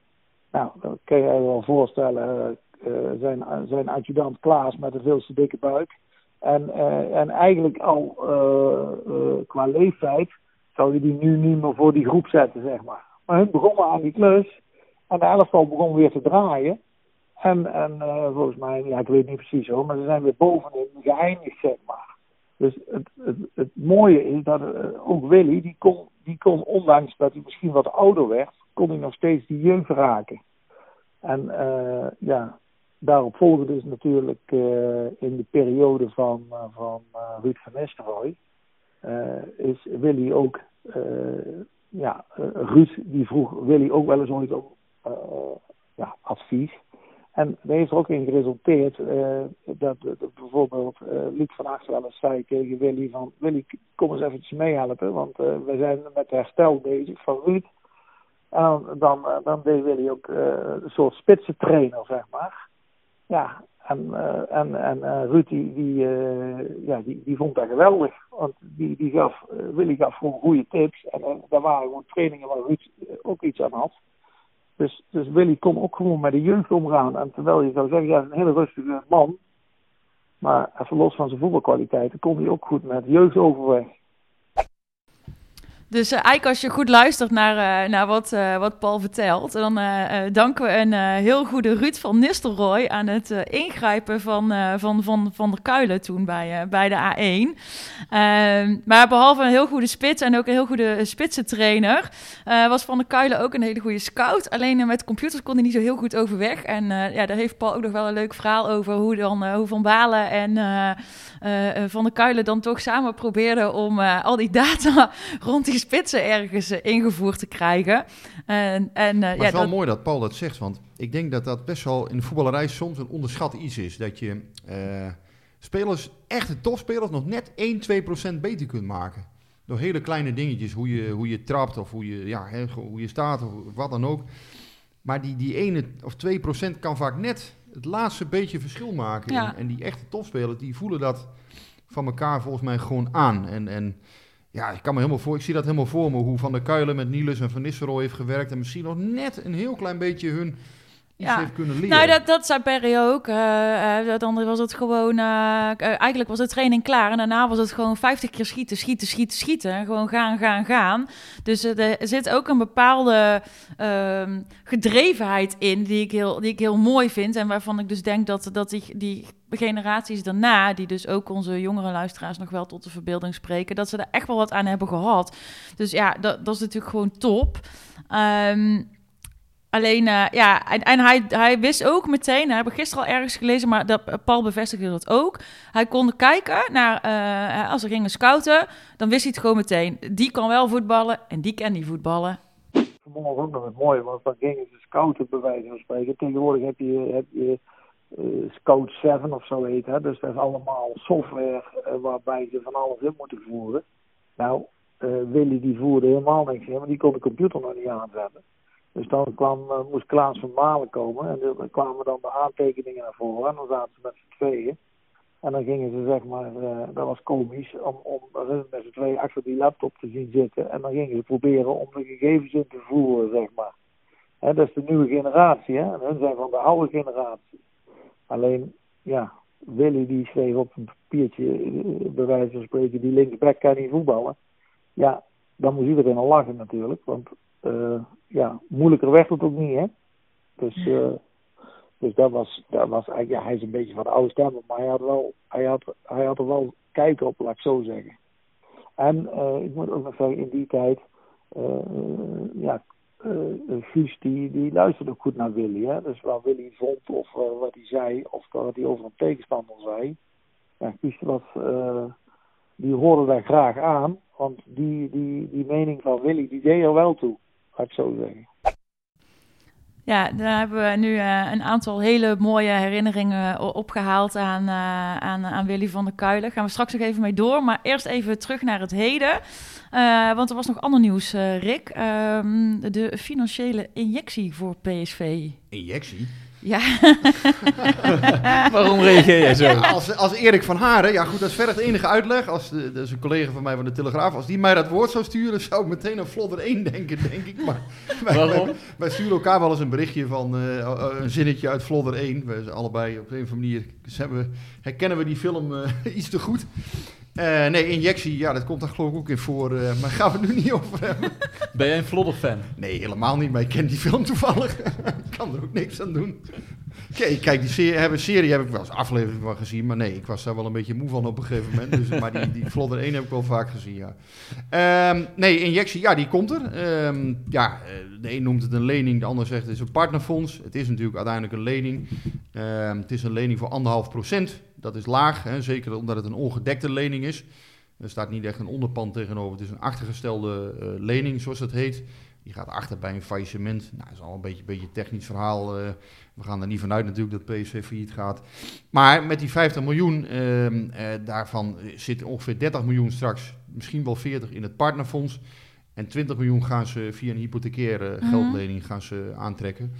Nou, dat kan je je wel voorstellen, uh, zijn, zijn adjudant Klaas met een veel te dikke buik. En, uh, en eigenlijk al uh, qua leeftijd zou je die nu niet meer voor die groep zetten, zeg maar. Maar hun begonnen aan die klus. En de elftal begon weer te draaien. En, en volgens mij, ja, ik weet niet precies zo, maar ze zijn weer bovenin geëindigd, zeg maar. Dus het, het, het mooie is dat ook Willy, die kon, die kon, ondanks dat hij misschien wat ouder werd, kon hij nog steeds die jeugd raken. En ja, daarop volgde dus natuurlijk uh, in de periode van, uh, van uh, Ruud van Nistelrooy is Willy ook, ja, Ruud die vroeg Willy ook wel eens ooit om ja, advies. En dat heeft er ook in geresulteerd dat, bijvoorbeeld Luc van Acht wel eens zei tegen Willy van Willy kom eens eventjes meehelpen, want we zijn met herstel bezig van Ruud. En dan, dan, dan deed Willy ook een soort spitsentrainer, zeg maar. Ja, en, uh, en, en uh, Ruud die, uh, ja, die, die vond dat geweldig. Want die, die gaf, Willy gaf gewoon goede tips. En daar waren gewoon trainingen waar Ruud ook iets aan had. Dus, dus Willy kon ook gewoon met de jeugd omgaan. En terwijl je zou zeggen, ja, een hele rustige man. Maar even los van zijn voetbalkwaliteiten kon hij ook goed met jeugd overweg. Dus uh, eigenlijk als je goed luistert naar, uh, naar wat, uh, wat Paul vertelt, dan danken we een heel goede Ruud van Nistelrooy aan het ingrijpen van, van, van, van der Kuilen toen bij, bij de A1. Ehm, maar behalve een heel goede spits en ook een heel goede spitsentrainer, was Van der Kuilen ook een hele goede scout. Alleen met computers kon hij niet zo heel goed overweg. En ja, daar heeft Paul ook nog wel een leuk verhaal over hoe, dan, hoe Van Balen en Van der Kuilen dan toch samen probeerden om al die data rond die spitsen ergens uh, ingevoerd te krijgen. En, en, uh, maar ja, het is wel dat... mooi dat Paul dat zegt, want ik denk dat dat best wel in de voetballerij soms een onderschat iets is. Dat je uh, spelers, echte topspelers, nog net 1, 2 procent beter kunt maken. Door hele kleine dingetjes, hoe je, hoe je trapt of hoe je, ja, hoe je staat of wat dan ook. Maar die, die 1 of 2 procent kan vaak net het laatste beetje verschil maken. Ja. En, en die echte topspelers, die voelen dat van elkaar volgens mij gewoon aan. En... en ja, ik kan me helemaal voor, ik zie dat helemaal voor me, hoe Van der Kuilen met Niels en Van Nistelrooy heeft gewerkt en misschien nog net een heel klein beetje hun Ja. heeft kunnen leren. Nou, dat, dat zei Perry ook. Eh, eh, dan was het gewoon... eh, eigenlijk was de training klaar. En daarna was het gewoon 50 keer schieten, schieten, schieten, schieten. En gewoon gaan, gaan, gaan. Dus er zit ook een bepaalde ehm, gedrevenheid in... Die ik, heel, die ik heel mooi vind. En waarvan ik dus denk dat, dat die, die generaties daarna... die dus ook onze jongere luisteraars nog wel tot de verbeelding spreken... dat ze er echt wel wat aan hebben gehad. Dus ja, dat, dat is natuurlijk gewoon top. Ehm, Alleen, uh, ja, en, en hij, hij wist ook meteen, we hebben gisteren al ergens gelezen, maar dat, uh, Paul bevestigde dat ook. Hij kon kijken naar, uh, als er gingen scouten, dan wist hij het gewoon meteen. Die kan wel voetballen en die kan niet voetballen. Vanmorgen nog het mooie, want dan gingen ze scouten bij wijze van spreken. Tegenwoordig heb je Scout 7 of zo heet, hè? dus dat is allemaal software waarbij ze van alles in moeten voeren. Nou, Willy die voerde helemaal niks in, maar die kon de computer nog niet aanzetten. Dus dan kwam, moest Klaas van Malen komen en dan kwamen dan de aantekeningen naar voren. En dan zaten ze met z'n tweeën. En dan gingen ze, zeg maar, eh, dat was komisch, om, om met z'n tweeën achter die laptop te zien zitten. En dan gingen ze proberen om de gegevens in te voeren, zeg maar. Hè, dat is de nieuwe generatie, hè. En hun zijn van de oude generatie. Alleen, ja, Willy die schreef op een papiertje, eh, bij wijze van spreken, die linksback kan niet voetballen. Ja, dan moet iedereen al lachen natuurlijk. Want eh, ja, moeilijker werd het ook niet, hè. Dus, eh, dus dat was, dat was eigenlijk, ja, hij is een beetje van de oude stemmen, maar hij had, wel, hij had, hij had er wel kijk op, laat ik zo zeggen. En ik moet ook nog zeggen, in die tijd, ja, eh, Guus die, die luisterde ook goed naar Willy. Hè? Dus wat Willy vond of eh, wat hij zei, of wat hij over een tegenstander zei. Ja, Guus was, eh, die hoorde daar graag aan, want die, die, die mening van Willy, die deed er wel toe, laat ik zo zeggen. Ja, daar hebben we nu eh, een aantal hele mooie herinneringen opgehaald aan, eh, aan, aan Willy van der Kuilen. Gaan we straks nog even mee door. Maar eerst even terug naar het heden. Eh, want er was nog ander nieuws, Rick. Ehm, de financiële injectie voor PSV. Injectie? Ja. Waarom reageer jij zo? Ja, als, als Erik van Haren, ja goed, dat is verder het enige uitleg. Als de, dat is een collega van mij van de Telegraaf. Als die mij dat woord zou sturen, zou ik meteen aan Vlodder 1 denken, denk ik. Maar wij, Waarom? Wij, wij sturen elkaar wel eens een berichtje van eh, een zinnetje uit Vlodder 1. We zijn allebei op een of andere manier we, herkennen we die film eh, iets te goed. Eh, nee, injectie, ja, dat komt daar geloof ik ook in voor. eh, maar gaan we het nu niet over hebben. Ben jij een Vlodder-fan? Nee, helemaal niet, maar ik ken die film toevallig. ik kan er ook niks aan doen. Kijk, kijk die serie, serie heb ik wel eens aflevering van gezien, maar nee, ik was daar wel een beetje moe van op een gegeven moment. Dus, maar die, die Vlodder 1 heb ik wel vaak gezien, ja. Ehm, nee, injectie, ja, die komt er. Ehm, ja, eh, de een noemt het een lening, de ander zegt het is een partnerfonds. Het is natuurlijk uiteindelijk een lening. Ehm, het is een lening voor anderhalf procent. Dat is laag, hè, zeker omdat het een ongedekte lening is. Er staat niet echt een onderpand tegenover. Het is een achtergestelde eh, lening, zoals dat heet. Die gaat achter bij een faillissement. Nou, dat is al een beetje, beetje een technisch verhaal. eh. we gaan er niet vanuit natuurlijk dat PSV failliet gaat. Maar met die 50 miljoen, ehm, eh, daarvan zit ongeveer 30 miljoen straks, misschien wel 40 in het partnerfonds. En 20 miljoen gaan ze via een hypothecaire Mhm. geldlening gaan ze aantrekken.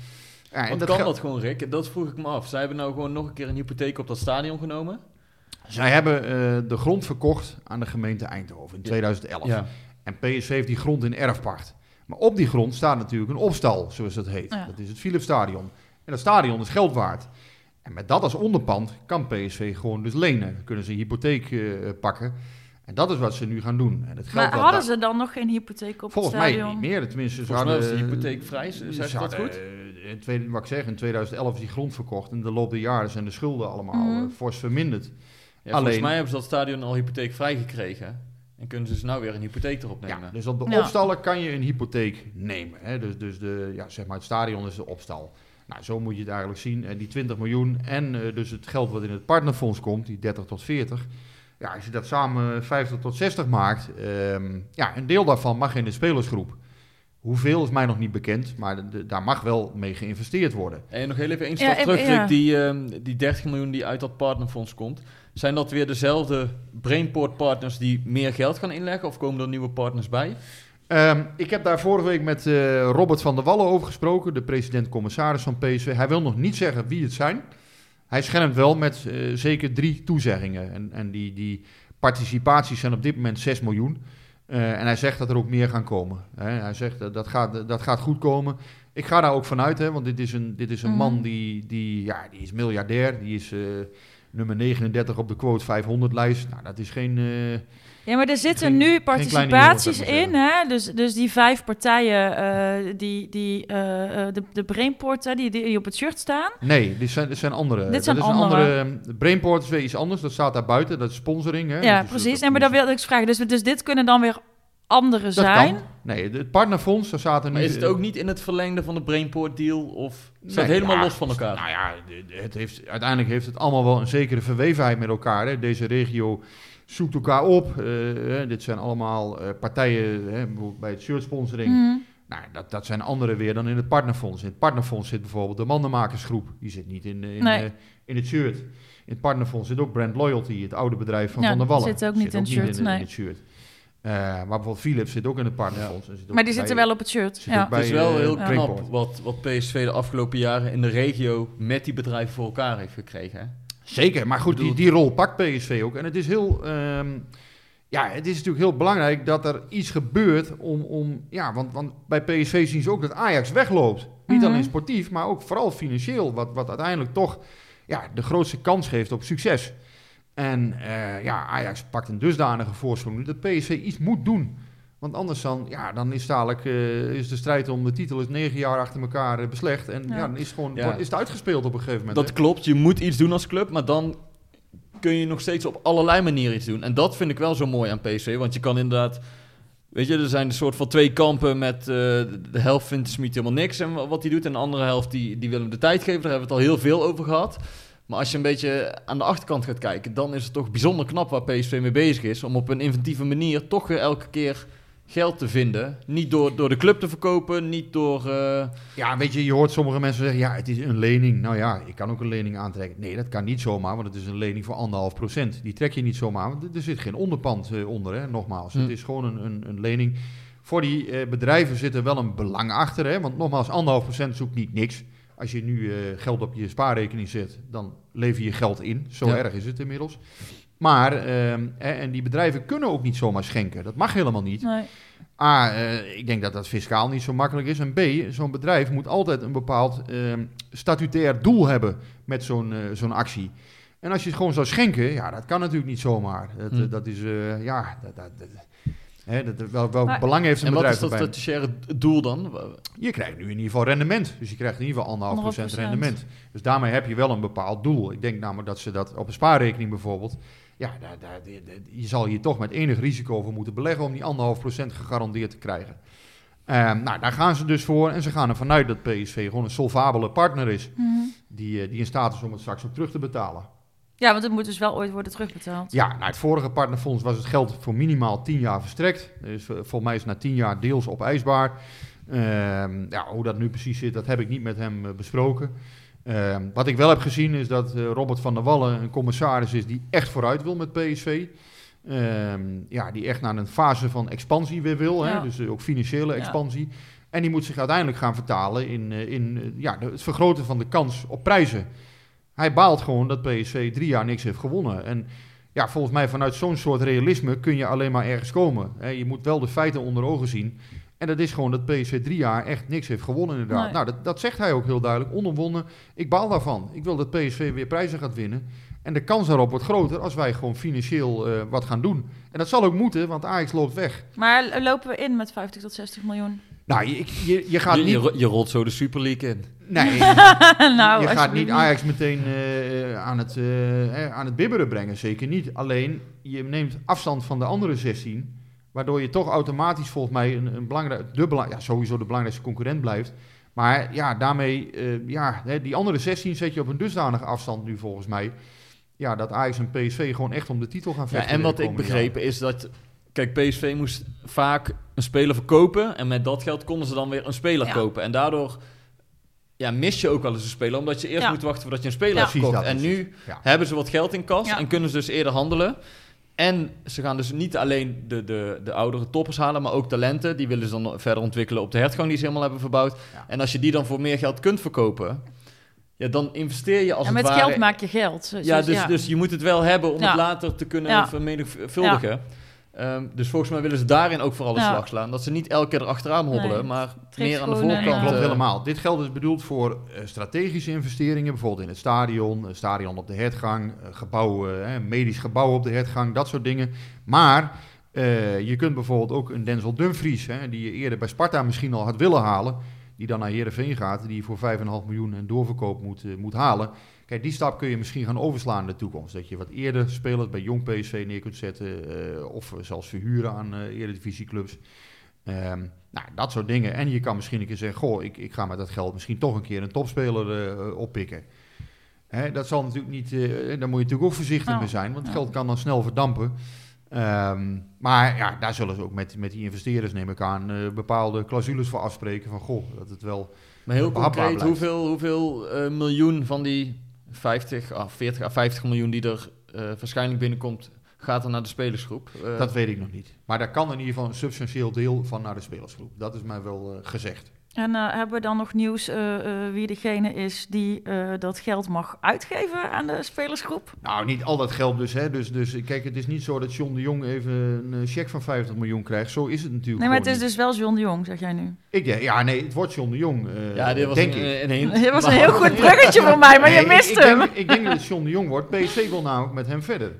Ja, en Want dat kan dat gewoon, Rick? Dat vroeg ik me af. Zij hebben nou gewoon nog een keer een hypotheek op dat stadion genomen? Zij hebben eh, de grond verkocht aan de gemeente Eindhoven in 2011. Ja. En PSV heeft die grond in erfpacht. Maar op die grond staat natuurlijk een opstal, zoals dat heet. Ja. Dat is het Philipsstadion. En dat stadion is geld waard. En met dat als onderpand kan PSV gewoon dus lenen. Dan kunnen ze een hypotheek eh, pakken. En dat is wat ze nu gaan doen. En het Maar hadden ze dan nog geen hypotheek op Volgens het mij stadion? niet meer. Tenminste, ze Volgens mij was de hypotheek vrij, ze zeg dat goed? eh, in tweede- wat ik zeg, in 2011 is die grond verkocht. En in de loop der jaren zijn de schulden allemaal Mhm. eh, fors verminderd. Ja, volgens mij hebben ze dat stadion al hypotheekvrij gekregen. En kunnen ze dus nou weer een hypotheek erop nemen. Ja, dus op de Ja. opstallen kan je een hypotheek nemen. Hè? Dus, dus de, ja, zeg maar het stadion is de opstal. Nou, zo moet je het eigenlijk zien. En die 20 miljoen en eh, dus het geld wat in het partnerfonds komt, die 30 tot 40. Ja, als je dat samen 50 tot 60 maakt, ehm, ja, een deel daarvan mag in de spelersgroep. Hoeveel is mij nog niet bekend, maar de- de- daar mag wel mee geïnvesteerd worden. En nog heel even één stap terug, ja. Die, ehm, die 30 miljoen die uit dat partnerfonds komt. Zijn dat weer dezelfde Brainport partners die meer geld gaan inleggen? Of komen er nieuwe partners bij? Ehm, ik heb daar vorige week met eh, Robert van der Wallen over gesproken, de president-commissaris van PSV. Hij wil nog niet zeggen wie het zijn. Hij schermt wel met eh, zeker drie toezeggingen. En, en die, die participaties zijn op dit moment 6 miljoen. Eh, en hij zegt dat er ook meer gaan komen. Hè. Hij zegt dat dat gaat, dat gaat goed komen. Ik ga daar ook vanuit, hè, want dit is een, dit is een Mhm. man die, die, ja, die is miljardair. Die is eh, nummer 39 op de quote 500-lijst. Nou, dat is geen... Ja, maar er zitten Geen- nu participaties in. Hè? Dus, dus die vijf partijen, eh, die, die, eh, eh, de, de Brainport, hè, die, die op het shirt staan. Nee, dit zijn, dit zijn andere. Dit zijn dat is andere. een andere. Brainport is weer iets anders. Dat staat daar buiten. Dat is sponsoring. Hè? ja, Dat is- precies. En maar dat wilde ik eens vragen. Dus, dus dit kunnen dan weer andere dat zijn. kan. Nee, het partnerfonds, daar staat er nu. Maar is het ook niet in het verlengde van de Brainport deal? Of staat het helemaal ja, los van elkaar? Nou ja, het heeft, uiteindelijk heeft het allemaal wel een zekere verwevenheid met elkaar. Hè? Deze regio zoekt elkaar op. Eh, hè, dit zijn allemaal eh, partijen, hè, bijvoorbeeld bij het shirt sponsoring. Mhm. Nou, dat, dat zijn andere weer dan in het partnerfonds. In het partnerfonds zit bijvoorbeeld de mandenmakersgroep. Die zit niet in, in, Nee. eh, in het shirt. In het partnerfonds zit ook Brand Loyalty, het oude bedrijf van Ja, Van der Wallen. zit ook niet in het shirt, in, nee. het shirt. Eh, maar bijvoorbeeld Philips zit ook in het partnerfonds. en zit ook Maar die bij- zitten wel op het shirt. zit Ja. ook bij, het is wel heel Ja. knap wat, wat PSV de afgelopen jaren in de regio met die bedrijven voor elkaar heeft gekregen. Hè? Zeker, maar goed, die, die rol pakt PSV ook. En het is heel... ehm, ja, het is natuurlijk heel belangrijk dat er iets gebeurt om... om ja, want, want bij PSV zien ze ook dat Ajax wegloopt. Niet Mhm. alleen sportief, maar ook vooral financieel. Wat, wat uiteindelijk toch ja, de grootste kans geeft op succes. En eh, ja, Ajax pakt een dusdanige voorsprong dat PSV iets moet doen. Want anders dan, ja, dan is dadelijk eh, is de strijd om de titel is negen jaar achter elkaar eh, beslecht. En ja. Ja. dan is het gewoon Ja. is het uitgespeeld op een gegeven moment. Dat hè? klopt, je moet iets doen als club, maar dan kun je nog steeds op allerlei manieren iets doen. En dat vind ik wel zo mooi aan PSV, want je kan inderdaad... Weet je, er zijn een soort van twee kampen met... eh, de helft vindt Smit helemaal niks en wa- wat hij doet. En de andere helft, die, die wil hem de tijd geven. Daar hebben we het al heel veel over gehad. Maar als je een beetje aan de achterkant gaat kijken... dan is het toch bijzonder knap waar PSV mee bezig is... om op een inventieve manier toch weer elke keer geld te vinden. Niet door, door de club te verkopen, niet door... eh, Ja, weet je, je hoort sommige mensen zeggen, ja, het is een lening. Nou ja, ik kan ook een lening aantrekken. Nee, dat kan niet zomaar, want het is een lening voor anderhalf procent. Die trek je niet zomaar, want er- zit geen onderpand eh, onder, hè, nogmaals. Hm. Het is gewoon een, een, een lening. Voor die eh, bedrijven zit er wel een belang achter, hè, want nogmaals, anderhalf procent ook niet niks. Als je nu geld op je spaarrekening zet, dan lever je geld in. Zo Ja. erg is het inmiddels. Maar, ehm, hè, en die bedrijven kunnen ook niet zomaar schenken. Dat mag helemaal niet. Nee. A, eh, ik denk dat dat fiscaal niet zo makkelijk is. En B, zo'n bedrijf moet altijd een bepaald ehm, statutair doel hebben met zo'n eh, zo'n actie. En als je het gewoon zou schenken, ja, dat kan natuurlijk niet zomaar. Dat, Hm. eh, dat is, eh, ja, dat, dat, dat- hè, dat, wel, wel Maar- belang heeft een en wat bedrijf is dat statutaire doel dan? Je krijgt nu in ieder geval rendement. Dus je krijgt in ieder geval anderhalf procent 100%. rendement. Dus daarmee heb je wel een bepaald doel. Ik denk namelijk dat ze dat op een spaarrekening bijvoorbeeld... Ja, daar, daar, je zal hier toch met enig risico voor moeten beleggen... om die anderhalf procent gegarandeerd te krijgen. Ehm, nou, daar gaan ze dus voor. En ze gaan ervan uit dat PSV gewoon een solvabele partner is... Mhm. Die, eh, die in staat is om het straks ook terug te betalen. Ja, want het moet dus wel ooit worden terugbetaald. Ja, nou, het vorige partnerfonds was het geld voor minimaal 10 jaar verstrekt. Dus eh, volgens mij is het na 10 jaar deels opeisbaar. Ehm ja, hoe dat nu precies zit, dat heb ik niet met hem eh, besproken. Ehm, wat ik wel heb gezien is dat eh, Robert van der Wallen een commissaris is die echt vooruit wil met PSV. Ehm, ja, die echt naar een fase van expansie weer wil. Hè? Dus eh, ook financiële Ja. expansie. En die moet zich uiteindelijk gaan vertalen in, eh, in ja, het vergroten van de kans op prijzen. Hij baalt gewoon dat PSV drie jaar niks heeft gewonnen. En ja, volgens mij vanuit zo'n soort realisme kun je alleen maar ergens komen. Hè, je moet wel de feiten onder ogen zien. En dat is gewoon dat PSV drie jaar echt niks heeft gewonnen inderdaad. Nee. Nou, dat, dat zegt hij ook heel duidelijk. Onomwonnen. Ik baal daarvan. Ik wil dat PSV weer prijzen gaat winnen. En de kans daarop wordt groter als wij gewoon financieel eh, wat gaan doen. En dat zal ook moeten, want Ajax loopt weg. Maar lopen we in met 50 tot 60 miljoen? Nou, je, je, je gaat je, niet... je, ro- je rolt zo de Super League in. Nee, nou, je gaat niet Ajax meteen eh, aan, het, eh, eh, aan het bibberen brengen, zeker niet. Alleen, je neemt afstand van de andere 16, waardoor je toch automatisch volgens mij een, een belangrijk, de belang, ja, sowieso de belangrijkste concurrent blijft. Maar ja, daarmee, eh, ja, hè, die andere 16 zet je op een dusdanige afstand nu volgens mij. Ja, dat Ajax en PSV gewoon echt om de titel gaan Ja, vechten. en wat ik begrepen is dat... Kijk, PSV moest vaak een speler verkopen. En met dat geld konden ze dan weer een speler Ja. kopen. En daardoor ja, mis je ook wel eens een speler. Omdat je eerst Ja. moet wachten voordat je een speler Ja. hebt En nu hebben ze wat geld in kas. Ja. En kunnen ze dus eerder handelen. En ze gaan dus niet alleen de, de, de oudere toppers halen, maar ook talenten. Die willen ze dan verder ontwikkelen op de hertgang die ze helemaal hebben verbouwd. Ja. En als je die dan voor meer geld kunt verkopen, ja, dan investeer je als Ja, het met ware... geld maak je geld. Dus, Ja, dus, dus je moet het wel hebben om Ja. het later te kunnen Ja. vermenigvuldigen. Ehm, dus volgens mij willen ze daarin ook vooral de Ja. slag slaan. Dat ze niet elke keer erachteraan hobbelen, Nee, maar meer aan de eh, voorkant. ja. Klopt eh, helemaal. Dit geld is bedoeld voor eh, strategische investeringen, bijvoorbeeld in het stadion, een stadion op de hertgang, gebouwen, medisch gebouw op de hertgang, dat soort dingen. Maar eh, je kunt bijvoorbeeld ook een Denzel Dumfries, hè, die je eerder bij Sparta misschien al had willen halen, die dan naar Heerenveen gaat, die je voor 5,5 miljoen een doorverkoop moet, moet halen. Kijk, die stap kun je misschien gaan overslaan in de toekomst. Dat je wat eerder spelers bij jong PSV neer kunt zetten, eh, of zelfs verhuren aan eh eredivisieclubs. Ehm, nou, dat soort dingen. En je kan misschien een keer zeggen: Goh, ik, ik ga met dat geld misschien toch een keer een topspeler eh, oppikken. Hè, dat zal natuurlijk niet. eh, daar moet je natuurlijk ook voorzichtig Nou, mee zijn, want ja. geld kan dan snel verdampen. Ehm, maar ja, daar zullen ze ook met, met die investeerders, neem ik aan, eh, bepaalde clausules voor afspreken. Van goh, dat het wel. Maar heel concreet, blijft. hoeveel, hoeveel eh, miljoen van die 50, ah, 40 à 50 miljoen die er eh, waarschijnlijk binnenkomt, gaat er naar de spelersgroep? Eh, Dat weet ik nog niet. Maar daar kan in ieder geval een substantieel deel van naar de spelersgroep. Dat is mij wel eh, gezegd. En eh, hebben we dan nog nieuws eh, eh, wie degene is die eh, dat geld mag uitgeven aan de spelersgroep? Nou, niet al dat geld dus. Hè. Dus, dus kijk, het is niet zo dat John de Jong even een cheque van 50 miljoen krijgt. Zo is het natuurlijk Nee, maar het is dus wel John de Jong, zeg jij nu. Ik denk, ja, nee, het wordt John de Jong. eh, Ja, dit was denk een, ik. een, een, Dit was een heel goed bruggetje voor mij, maar je Nee, ik- mist ik, hem. Denk, ik denk dat het John de Jong wordt. PSV wil namelijk met hem verder.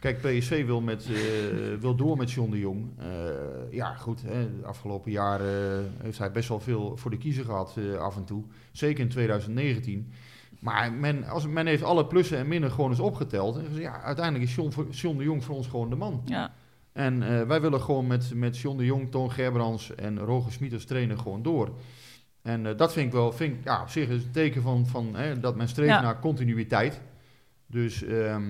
Kijk, PSV wil, met, eh, wil door met John de Jong. Eh, ja, goed. Hè, de afgelopen jaren eh, heeft hij best wel veel voor de kiezer gehad eh, af en toe. Zeker in 2019. Maar men, als, men heeft alle plussen en minnen gewoon eens opgeteld. En gezegd, ja, uiteindelijk is John, John de Jong voor ons gewoon de man. Ja. En wij willen gewoon met, met John de Jong, Toon Gerbrands en Roger Smit als trainer gewoon door. En dat vind ik wel, vind ik, ja, op zich is een teken van, van hè, dat men streeft Ja. naar continuïteit. Dus ehm,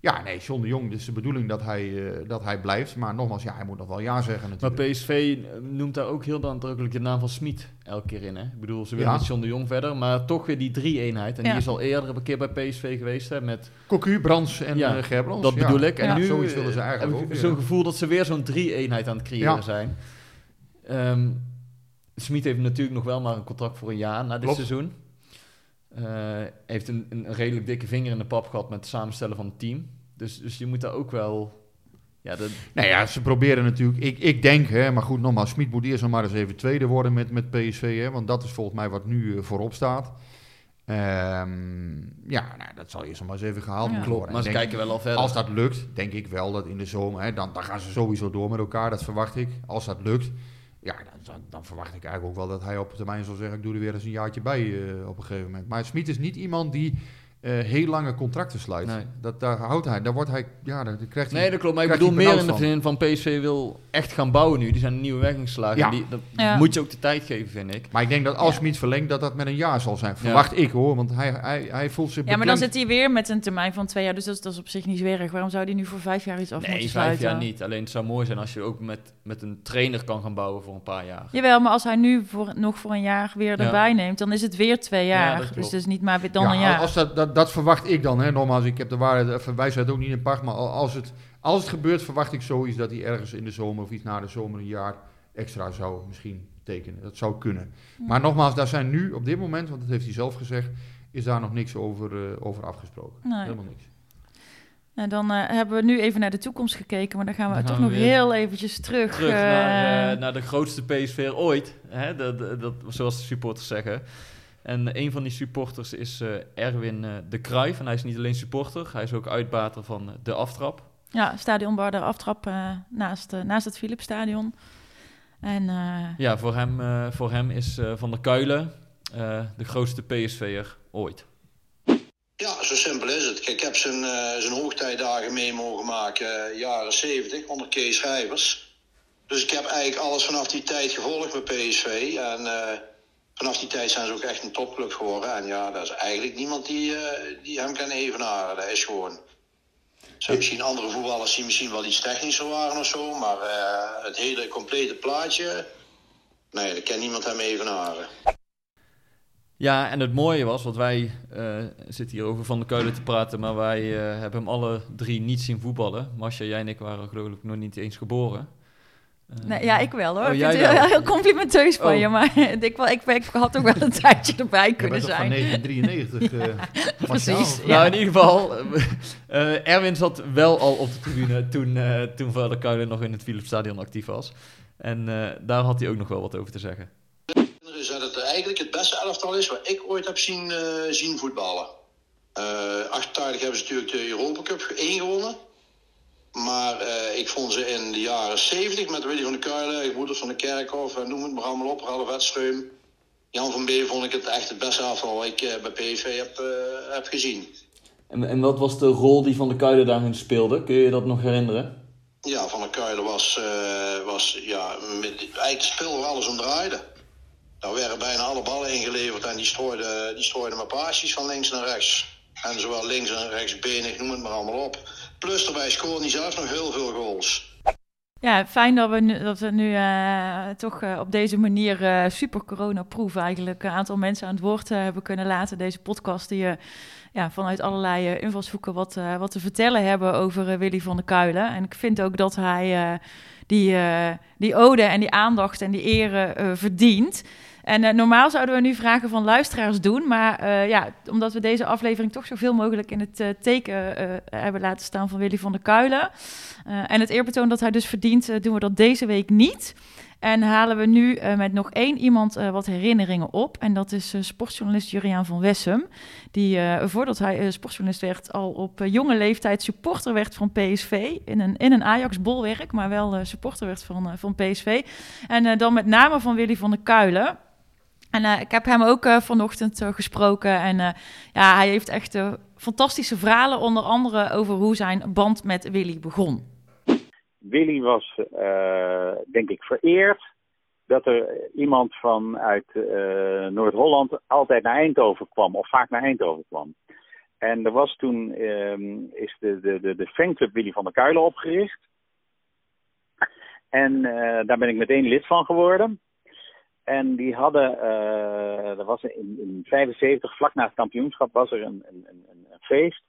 ja, nee, John de Jong, het is de bedoeling dat hij, eh, dat hij blijft. Maar nogmaals, ja, hij moet nog wel ja zeggen Maar natuurlijk. PSV noemt daar ook heel nadrukkelijk de naam van Smit elke keer in. Hè? Ik bedoel, ze willen Ja. met John de Jong verder, maar toch weer die drie-eenheid. En Ja. die is al eerder een keer bij PSV geweest hè, met Cocu, Brands en Ja, eh, Gerbrands. Dat ja. bedoel ik. En Ja, nu zoiets willen ze eh, eigenlijk heb ik ook zo'n gevoel dat ze weer zo'n drie-eenheid aan het creëren Ja. zijn. Ehm Smit heeft natuurlijk nog wel maar een contract voor een jaar na dit Klopt. seizoen. Eh, heeft een, een redelijk dikke vinger in de pap gehad met het samenstellen van het team. Dus, dus je moet daar ook wel... Ja, dat, Nou ja, ze proberen natuurlijk. Ik, ik denk, hè, maar goed, nogmaals, Smit moet eerst nog maar eens even tweede worden met, met PSV. Hè, want dat is volgens mij wat nu eh, voorop staat. Ehm, ja, nou, dat zal eerst nog maar eens even gehaald Ja. moeten klopt, worden. maar ze kijken wel al verder. Als dat lukt, denk ik wel dat in de zomer, hè, dan, dan gaan ze sowieso door met elkaar, dat verwacht ik. Als dat lukt, ja, dan, dan, dan verwacht ik eigenlijk ook wel dat hij op termijn zal zeggen, ik doe er weer eens een jaartje bij eh, op een gegeven moment. Maar Smit is niet iemand die eh, heel lange contracten sluit. Nee. Dat, daar houdt hij, daar wordt hij, ja, daar krijgt hij... Nee, dat klopt. Maar ik bedoel meer in de zin van PSV wil echt gaan bouwen nu. Die zijn een nieuwe weg ingeslagen. Ja. En die, dat Ja. moet je ook de tijd geven, vind ik. Maar ik denk dat als Ja. Smit verlengt, dat dat met een jaar zal zijn. Verwacht ik hoor, want hij, hij, hij voelt zich Ja, maar dan zit hij weer met een termijn van twee jaar, dus dat is, dat is op zich niet zo erg. Waarom zou hij nu voor vijf jaar iets af Nee, moeten vijf sluiten? jaar niet. Alleen het zou mooi zijn als je ook met, met een trainer kan gaan bouwen voor een paar jaar. Jawel, maar als hij nu voor, nog voor een jaar weer Ja. erbij neemt, dan is het weer twee Ja, jaar. dus het is niet maar weer dan Ja, een jaar. Als dat, dat, dat verwacht ik dan. Hè. Nogmaals, ik heb de waarheid, even wijsheid ook niet in pacht. Maar als het, als het gebeurt, verwacht ik zoiets dat hij ergens in de zomer of iets na de zomer een jaar extra zou misschien tekenen. Dat zou kunnen. Maar nogmaals, daar zijn nu op dit moment, want dat heeft hij zelf gezegd, is daar nog niks over, eh, over afgesproken. Nee. Helemaal niks. Nou, dan eh, hebben we nu even naar de toekomst gekeken, maar dan gaan we Dan toch gaan we nog heel eventjes terug. Terug eh, naar, eh, naar de grootste PSV ooit. Hè? Dat, dat, dat- zoals de supporters zeggen. En een van die supporters is Erwin de Cruijff. En hij is niet alleen supporter, hij is ook uitbater van de aftrap. Ja, stadionbar, de aftrap naast, naast het Philipsstadion. En Ja, voor hem, voor hem is Van der Kuilen de grootste PSV'er ooit. Simpel is het. Ik heb zijn, eh, zijn hoogtijdagen mee mogen maken, eh, jaren 70, onder Kees Schrijvers. Dus ik heb eigenlijk alles vanaf die tijd gevolgd met PSV. En eh, vanaf die tijd zijn ze ook echt een topclub geworden. En ja, daar is eigenlijk niemand die, die hem kan evenaren. Dat is gewoon... Zijn misschien andere voetballers die misschien wel iets technischer waren of zo. Maar het hele complete plaatje... Nee, daar kan niemand hem evenaren. Ja, en het mooie was, want wij eh, zitten hier over Van der Kuilen te praten, maar wij eh, hebben hem alle drie niet zien voetballen. Masha, jij en ik waren geloof ik nog niet eens geboren. Eh, nee, ja, ik wel hoor. Oh, ik jij vind het wel? heel, complimenteus van Oh. je, maar ik, wel, ik, ik had ook wel een tijdje erbij Je kunnen bent toch van zijn. 1993? eh Martiaal? Precies. Nou, Ja. in ieder geval, eh, Erwin zat wel al op de tribune toen, eh toen Van der Kuilen nog in het Philipsstadion actief was. En eh, daar had hij ook nog wel wat over te zeggen. Het eigenlijk het beste elftal is wat ik ooit heb zien, eh, zien voetballen. 88 hebben ze natuurlijk de Europa Cup 1 gewonnen. Maar eh, ik vond ze in de jaren 70 met Willy van der Kuilen, Gebroeders van de Kerkhof, en noem het maar allemaal op, Ralf Wedstreum. Jan van Bee vond ik het echt het beste elftal wat ik bij PSV heb, heb gezien. En, en wat was de rol die Van der Kuilen daarin speelde? Kun je dat nog herinneren? Ja, Van der Kuilen was, eh, was ja, met, eigenlijk speelde alles om draaide. Daar werden bijna alle ballen ingeleverd en die strooide, die strooide maar paasjes van links naar rechts. En zowel links en rechtsbenig, noem het maar allemaal op. Plus daarbij scoorde hij zelf nog heel veel goals. Ja, fijn dat we nu, dat we nu eh, toch eh, op deze manier eh, super corona-proof eigenlijk een aantal mensen aan het woord hebben kunnen laten. Deze podcast die ja, vanuit allerlei invalshoeken wat, wat te vertellen hebben over Willy van der Kuilen. En ik vind ook dat hij die, die ode en die aandacht en die ere verdient. En normaal zouden we nu vragen van luisteraars doen. Maar ja, omdat we deze aflevering toch zoveel mogelijk in het teken hebben laten staan van Willy van der Kuilen. en het eerbetoon dat hij dus verdient, doen we dat deze week niet. En halen we nu met nog één iemand wat herinneringen op. En dat is sportjournalist Juriaan van Wessem. Die voordat hij sportjournalist werd, al op jonge leeftijd supporter werd van PSV. In een, in een Ajax-bolwerk, maar wel supporter werd van, van PSV. En dan met name van Willy van der Kuilen. En ik heb hem ook vanochtend gesproken. En ja, hij heeft echt fantastische verhalen, onder andere over hoe zijn band met Willy begon. Willy was, uh, denk ik, vereerd dat er iemand vanuit uh, Noord-Holland altijd naar Eindhoven kwam, of vaak naar Eindhoven kwam. En er was toen, um, is de, de, de, de fanclub Willy van der Kuilen opgericht. En uh, daar ben ik meteen lid van geworden. En die hadden, uh, er was in, in 75, vlak na het kampioenschap, was er een, een, een, feest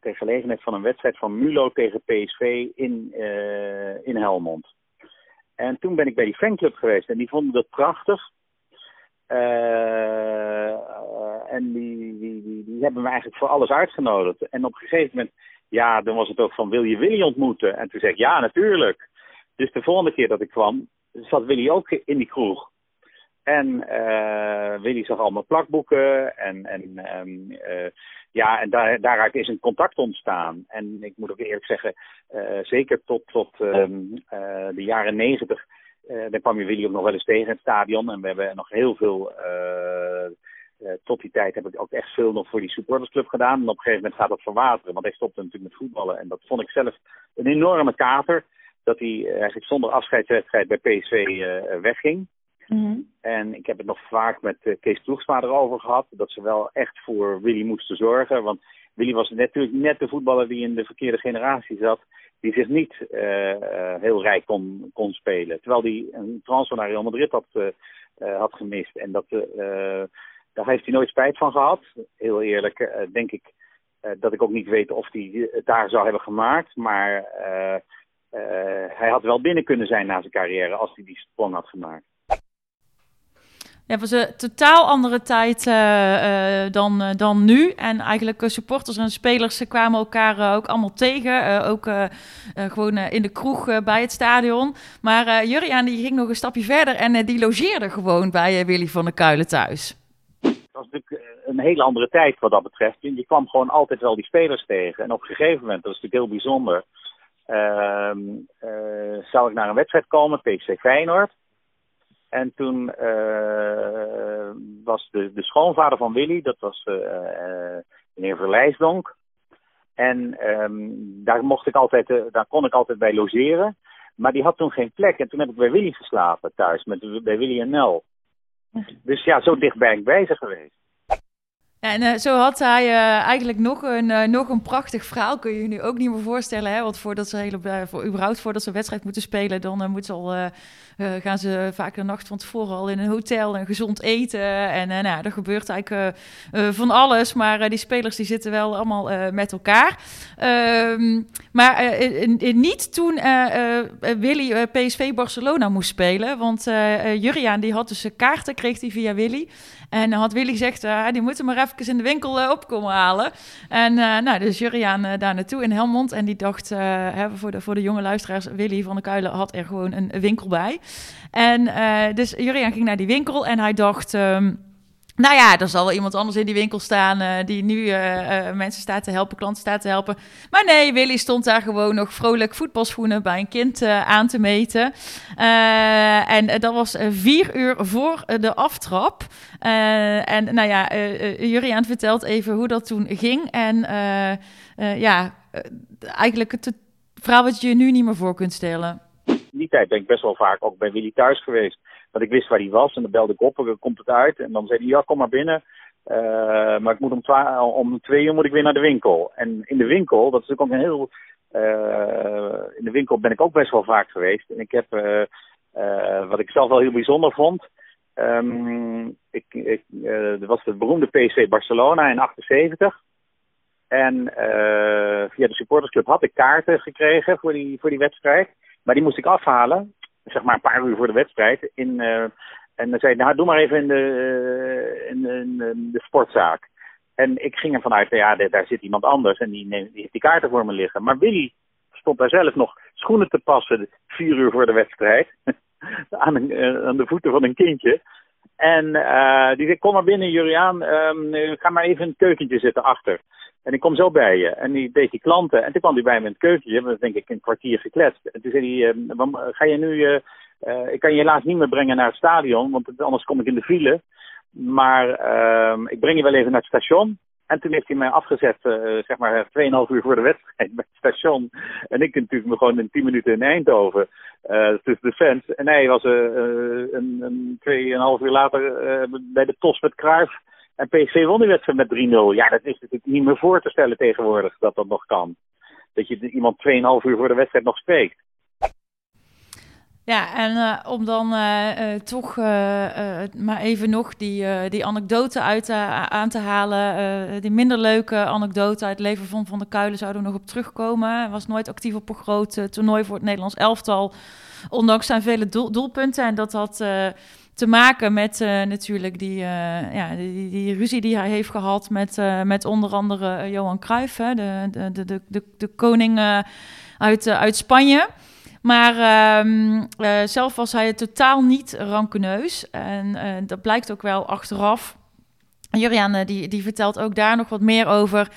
ter gelegenheid van een wedstrijd van Mulo tegen PSV in, uh, in Helmond. En toen ben ik bij die fanclub geweest en die vonden dat prachtig. Uh, en die, die, die, die, hebben me eigenlijk voor alles uitgenodigd. En op een gegeven moment, ja, dan was het ook van, wil je Willy ontmoeten? En toen zei ik, ja, natuurlijk. Dus de volgende keer dat ik kwam, zat Willy ook in die kroeg. En uh, Willy zag allemaal plakboeken en, en um, uh, ja, en daar, daaruit is een contact ontstaan. En ik moet ook eerlijk zeggen, uh, zeker tot, tot uh, de jaren negentig, daar kwam je Willy ook nog wel eens tegen in het stadion. En we hebben nog heel veel, tot die tijd heb ik ook echt veel nog voor die supportersclub gedaan. En op een gegeven moment gaat dat verwateren, want hij stopte natuurlijk met voetballen. En dat vond ik zelf een enorme kater, dat hij eigenlijk zonder afscheidswedstrijd bij PSV wegging. Mm-hmm. En ik heb het nog vaak met uh, Kees Ploegsma erover gehad. Dat ze wel echt voor Willy moesten zorgen. Want Willy was natuurlijk net de voetballer die in de verkeerde generatie zat. Die zich niet uh, heel rijk kon, kon spelen. Terwijl hij een transfer naar Real Madrid had, had gemist. En dat, daar heeft hij nooit spijt van gehad. Heel eerlijk denk ik dat ik ook niet weet of hij het daar zou hebben gemaakt. Maar hij had wel binnen kunnen zijn na zijn carrière als hij die sprong had gemaakt. Het was een totaal andere tijd uh, uh, dan, uh, dan nu. En eigenlijk supporters en spelers kwamen elkaar ook allemaal tegen. ook gewoon in de kroeg bij het stadion. Maar Juriaan die ging nog een stapje verder en die logeerde gewoon bij Willy van der Kuilen thuis. Het was natuurlijk een hele andere tijd wat dat betreft. Je kwam gewoon altijd wel die spelers tegen. En op een gegeven moment, dat is natuurlijk heel bijzonder... Ehm, zou ik naar een wedstrijd komen, PSV Feyenoord... En toen uh, was de, de schoonvader van Willy, dat was uh, meneer Verlijsdonk. En um, daar, mocht ik altijd, daar kon ik altijd bij logeren. Maar die had toen geen plek. En toen heb ik bij Willy geslapen thuis, met, bij Willy en Nel. Dus ja, zo dicht ben ik bezig geweest. Ja, en zo had hij eigenlijk nog een, nog een prachtig verhaal. Kun je je nu ook niet meer voorstellen. Hè? Want voordat ze hele, voor, überhaupt voordat ze een wedstrijd moeten spelen, dan moeten ze al, gaan ze vaak de nacht van tevoren al in een hotel en gezond eten. En nou, er gebeurt eigenlijk van alles. Maar die spelers die zitten wel allemaal met elkaar. Ehm, maar niet toen Willy PSV Barcelona moest spelen. Want Juriaan die had dus kaarten, kreeg hij via Willy. En had Willy gezegd, uh, die moeten maar even in de winkel uh, opkomen halen. En uh, nou, dus Juriaan daar naartoe in Helmond. En die dacht, hè, voor, de, voor de jonge luisteraars, Willy van der Kuilen had er gewoon een, winkel bij. En dus Juriaan ging naar die winkel en hij dacht... Um, nou ja, er zal wel iemand anders in die winkel staan uh, die nu uh, mensen staat te helpen, klanten staat te helpen. Maar nee, Willy stond daar gewoon nog vrolijk voetbalschoenen bij een kind aan te meten. en dat was vier uur voor de aftrap. en nou ja, Juriaan vertelt even hoe dat toen ging. En ja, eigenlijk het verhaal wat je je nu niet meer voor kunt stellen. In die tijd ben ik best wel vaak ook bij Willy thuis geweest. Dat ik wist waar hij was en dan belde ik op, komt het uit. En dan zei hij, ja, kom maar binnen. Uh, maar ik moet om, om twee uur moet ik weer naar de winkel. En in de winkel, dat is ook een heel... Uh, in de winkel ben ik ook best wel vaak geweest. En ik heb, uh, wat ik zelf wel heel bijzonder vond... Um, ik, ik, er was het beroemde PC Barcelona in 78. En via de supportersclub had ik kaarten gekregen voor die, voor die wedstrijd. Maar die moest ik afhalen, zeg maar een paar uur voor de wedstrijd. In, eh, en dan zei hij, nou doe maar even in de, eh, in, de sportzaak. En ik ging ervan uit, ja, daar zit iemand anders en die, neemt, die heeft die kaarten voor me liggen. Maar Willy stond daar zelf nog schoenen te passen, vier uur voor de wedstrijd. aan, een, eh, aan de voeten van een kindje. En die zei, kom maar binnen Juriaan, um, ga maar even het keukentje zitten achter. En ik kom zo bij je. En die deed die klanten. En toen kwam hij bij me in het keukentje. We denk ik een kwartier gekletst. En toen zei hij, uh, ga je nu... Uh, uh, ik kan je helaas niet meer brengen naar het stadion, want anders kom ik in de file. Maar uh, ik breng je wel even naar het station. En toen heeft hij mij afgezet, zeg maar, 2,5 uur voor de wedstrijd bij het station. En ik natuurlijk me gewoon in 10 minuten in Eindhoven, tussen de fans. En hij was een, een 2,5 uur later bij de TOS met Cruijff. En PSV won die wedstrijd met 3-0. Ja, dat is natuurlijk niet meer voor te stellen tegenwoordig dat dat nog kan. Dat je iemand 2,5 uur voor de wedstrijd nog spreekt. Ja, en uh, om dan uh, uh, toch maar even nog die, die anekdote uit aan te halen. die minder leuke anekdote uit het leven van Van der Kuilen zouden nog op terugkomen. Hij was nooit actief op een groot toernooi voor het Nederlands elftal. Ondanks zijn vele doel, doelpunten. En dat had te maken met natuurlijk die, ja, die, die, ruzie die hij heeft gehad met, met onder andere Johan Cruijff, hè, de, de, de, de, de koning uit, uit Spanje. Maar uh, zelf was hij totaal niet rankeneus. En dat blijkt ook wel achteraf. Juriaan die, die vertelt ook daar nog wat meer over.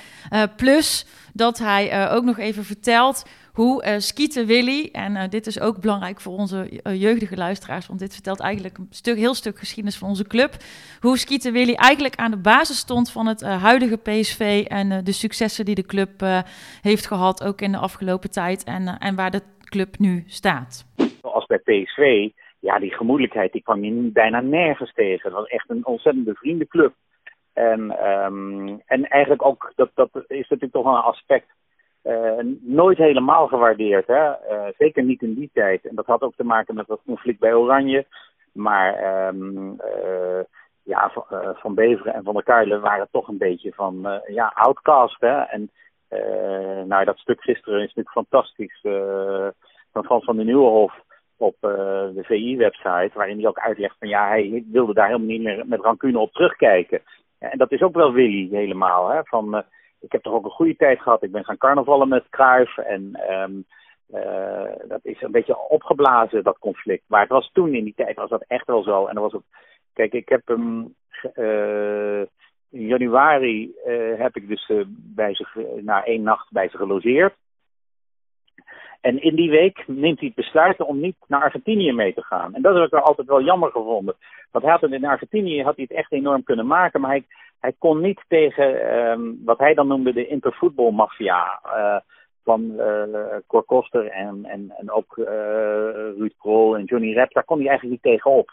Plus dat hij ook nog even vertelt hoe uh, Skieten Willy, en uh, dit is ook belangrijk voor onze uh, jeugdige luisteraars, want dit vertelt eigenlijk een stuk, heel stuk geschiedenis van onze club, hoe Skieten Willy eigenlijk aan de basis stond van het huidige PSV en de successen die de club heeft gehad, ook in de afgelopen tijd, en, en waar de club nu staat. Als bij PSV, ja, die gemoedelijkheid die kwam je bijna nergens tegen. Het was echt een ontzettende vriendenclub. En, um, en eigenlijk ook, dat, dat is natuurlijk toch wel een aspect uh, nooit helemaal gewaardeerd. Hè? Uh, zeker niet in die tijd. En dat had ook te maken met dat conflict bij Oranje. Maar um, uh, ja, van, van Beveren en Van der Kuilen waren toch een beetje van ja, outcast. Hè? En nou, dat stuk gisteren is natuurlijk fantastisch. van Frans van den Nieuwenhof op de VI-website. Waarin hij ook uitlegt van ja, hij wilde daar helemaal niet meer met rancune op terugkijken. En dat is ook wel Willy helemaal. Hè? Van ik heb toch ook een goede tijd gehad. Ik ben gaan carnavallen met Kruif en um, uh, dat is een beetje opgeblazen, dat conflict. Maar het was toen in die tijd was dat echt wel zo. En dat was ook, kijk, ik heb hem uh, in januari uh, heb ik dus bij ze, na één nacht bij ze gelogeerd. En in die week neemt hij het besluit om niet naar Argentinië mee te gaan. En dat heb ik altijd wel jammer gevonden. Want had het in Argentinië had hij het echt enorm kunnen maken, maar hij, hij kon niet tegen um, wat hij dan noemde de intervoetbalmafia. Uh, van uh, Cor Koster en, en, en ook uh, Ruud Krol en Johnny Rep, daar kon hij eigenlijk niet tegenop.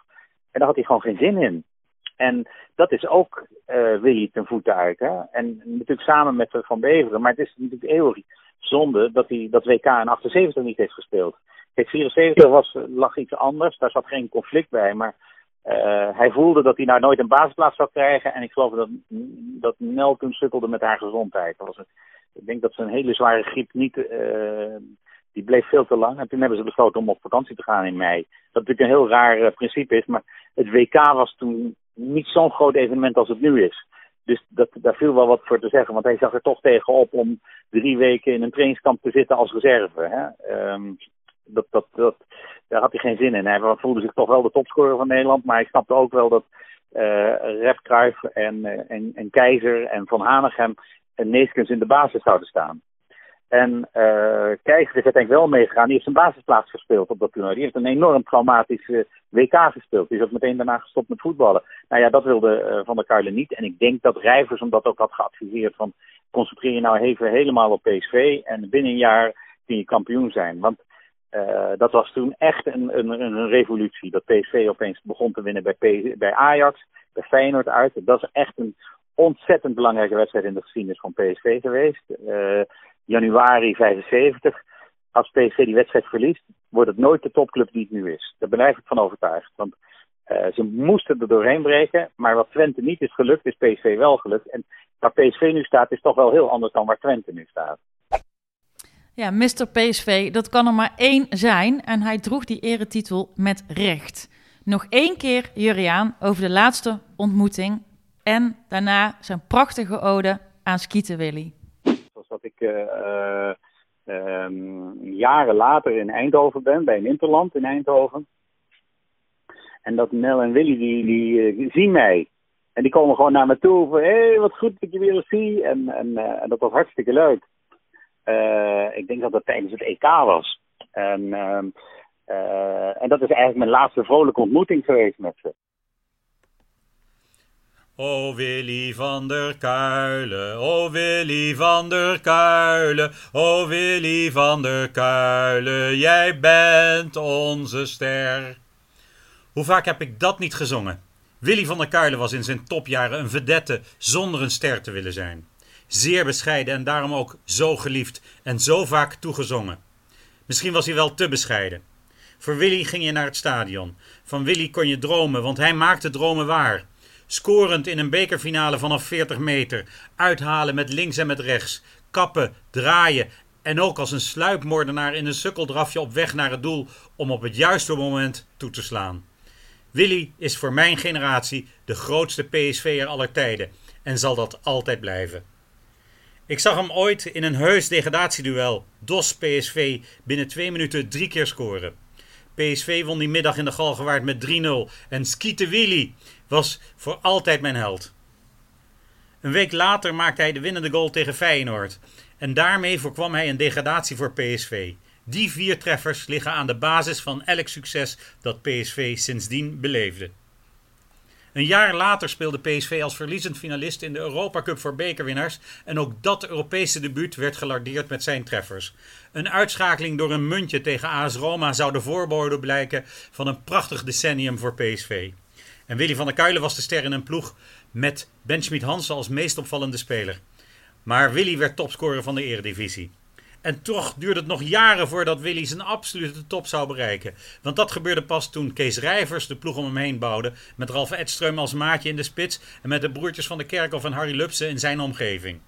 En daar had hij gewoon geen zin in. En dat is ook uh, Willy ten voeten uit. Hè? En natuurlijk samen met Van Beveren, maar het is natuurlijk eeuwig zonde dat hij dat WK in 78 niet heeft gespeeld. Kijk, 74 was, lag iets anders, daar zat geen conflict bij, maar uh, hij voelde dat hij nou nooit een basisplaats zou krijgen. En ik geloof dat, dat Nel sukkelde met haar gezondheid. Dat was ik denk dat ze een hele zware griep niet. Uh, die bleef veel te lang. En toen hebben ze besloten om op vakantie te gaan in mei. Dat natuurlijk een heel raar uh, principe is. Maar het WK was toen niet zo'n groot evenement als het nu is. Dus dat, daar viel wel wat voor te zeggen. Want hij zag er toch tegenop om drie weken in een trainingskamp te zitten als reserve. Hè? Um, dat, dat, dat, daar had hij geen zin in. Hij voelde zich toch wel de topscorer van Nederland. Maar hij snapte ook wel dat uh, Rep Cruijff en, uh, en, en Keizer en Van Hanegem en Neeskens in de basis zouden staan. En Keizer is uiteindelijk wel meegegaan. Die heeft zijn basisplaats gespeeld op dat toernooi. Die heeft een enorm traumatisch WK gespeeld. Die is ook meteen daarna gestopt met voetballen. Nou ja, dat wilde Van der Kuilen niet. En ik denk dat Rijvers hem dat ook had geadviseerd van... concentreer je nou even helemaal op PSV en binnen een jaar kun je kampioen zijn. Want uh, dat was toen echt een, een, een revolutie. Dat PSV opeens begon te winnen bij, bij Ajax, bij Feyenoord uit. Dat is echt een ontzettend belangrijke wedstrijd in de geschiedenis van PSV geweest. Uh, januari 75. Als PSV die wedstrijd verliest, wordt het nooit de topclub die het nu is. Daar ben ik van overtuigd. Want uh, ze moesten er doorheen breken. Maar wat Twente niet is gelukt, is PSV wel gelukt. En waar PSV nu staat, is toch wel heel anders dan waar Twente nu staat. Ja, Mr. PSV, dat kan er maar één zijn en hij droeg die eretitel met recht. Nog één keer Juriaan over de laatste ontmoeting en daarna zijn prachtige ode aan Skieten Willy. Zoals dat ik uh, uh, um, jaren later in Eindhoven ben, bij een in Eindhoven. En dat Nel en Willy, die, die uh, zien mij. En die komen gewoon naar me toe van, hé, hey, wat goed dat je weer eens zie. En, en, en dat was hartstikke leuk. Ik denk dat dat tijdens het EK was. En, uh, en dat is eigenlijk mijn laatste vrolijke ontmoeting geweest met ze. O Willy van der Kuilen, o Willy van der Kuilen, o Willy van der Kuilen, jij bent onze ster. Hoe vaak heb ik dat niet gezongen? Willy van der Kuilen was in zijn topjaren een vedette zonder een ster te willen zijn. Zeer bescheiden en daarom ook zo geliefd en zo vaak toegezongen. Misschien was hij wel te bescheiden. Voor Willy ging je naar het stadion. Van Willy kon je dromen, want hij maakte dromen waar. Scorend in een bekerfinale vanaf 40 meter. Uithalen met links en met rechts. Kappen, draaien. En ook als een sluipmoordenaar in een sukkeldrafje op weg naar het doel om op het juiste moment toe te slaan. Willy is voor mijn generatie de grootste PSV'er aller tijden en zal dat altijd blijven. Ik zag hem ooit in een heus degradatieduel, DOS PSV, binnen twee minuten drie keer scoren. PSV won die middag in de Galgenwaard met 3-0 en Skiete Willy was voor altijd mijn held. Een week later maakte hij de winnende goal tegen Feyenoord en daarmee voorkwam hij een degradatie voor PSV. Die vier treffers liggen aan de basis van elk succes dat PSV sindsdien beleefde. Een jaar later speelde PSV als verliezend finalist in de Europa Cup voor bekerwinnaars en ook dat Europese debuut werd gelardeerd met zijn treffers. Een uitschakeling door een muntje tegen AS Roma zou de voorbode blijken van een prachtig decennium voor PSV. En Willy van der Kuilen was de ster in een ploeg met Benjamin Hansen als meest opvallende speler. Maar Willy werd topscorer van de Eredivisie. En toch duurde het nog jaren voordat Willy zijn absolute top zou bereiken. Want dat gebeurde pas toen Kees Rijvers de ploeg om hem heen bouwde. Met Ralf Edström als maatje in de spits. En met de broertjes van de Kerkhoff en Harry Lupsen in zijn omgeving.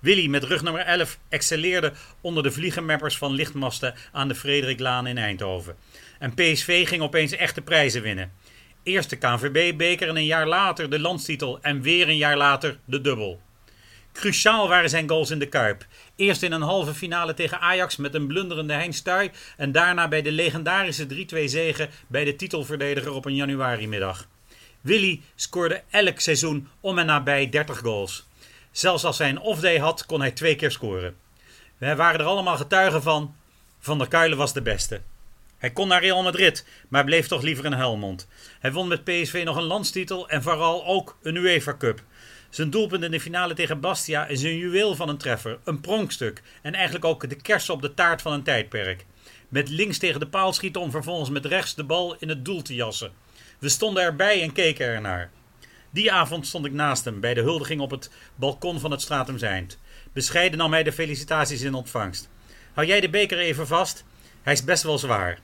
Willy met rug nummer 11 excelleerde onder de vliegenmappers van lichtmasten aan de Frederiklaan in Eindhoven. En PSV ging opeens echte prijzen winnen. Eerst de KNVB-beker en een jaar later de landstitel en weer een jaar later de dubbel. Cruciaal waren zijn goals in de Kuip. Eerst in een halve finale tegen Ajax met een blunderende Hein Stuy. En daarna bij de legendarische 3-2 zegen bij de titelverdediger op een januarimiddag. Willy scoorde elk seizoen om en nabij 30 goals. Zelfs als hij een off-day had, kon hij twee keer scoren. We waren er allemaal getuigen van. Van der Kuilen was de beste. Hij kon naar Real Madrid, maar bleef toch liever in Helmond. Hij won met PSV nog een landstitel en vooral ook een UEFA Cup. Zijn doelpunt in de finale tegen Bastia is een juweel van een treffer, een pronkstuk en eigenlijk ook de kers op de taart van een tijdperk. Met links tegen de paal schieten om vervolgens met rechts de bal in het doel te jassen. We stonden erbij en keken ernaar. Die avond stond ik naast hem bij de huldiging op het balkon van het Stratum Zijnd. Bescheiden nam hij de felicitaties in ontvangst. Hou jij de beker even vast? Hij is best wel zwaar.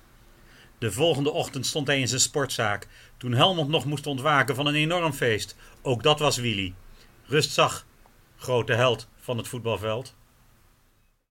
De volgende ochtend stond hij in zijn sportzaak, toen Helmond nog moest ontwaken van een enorm feest. Ook dat was Willy. Rust zag, grote held van het voetbalveld.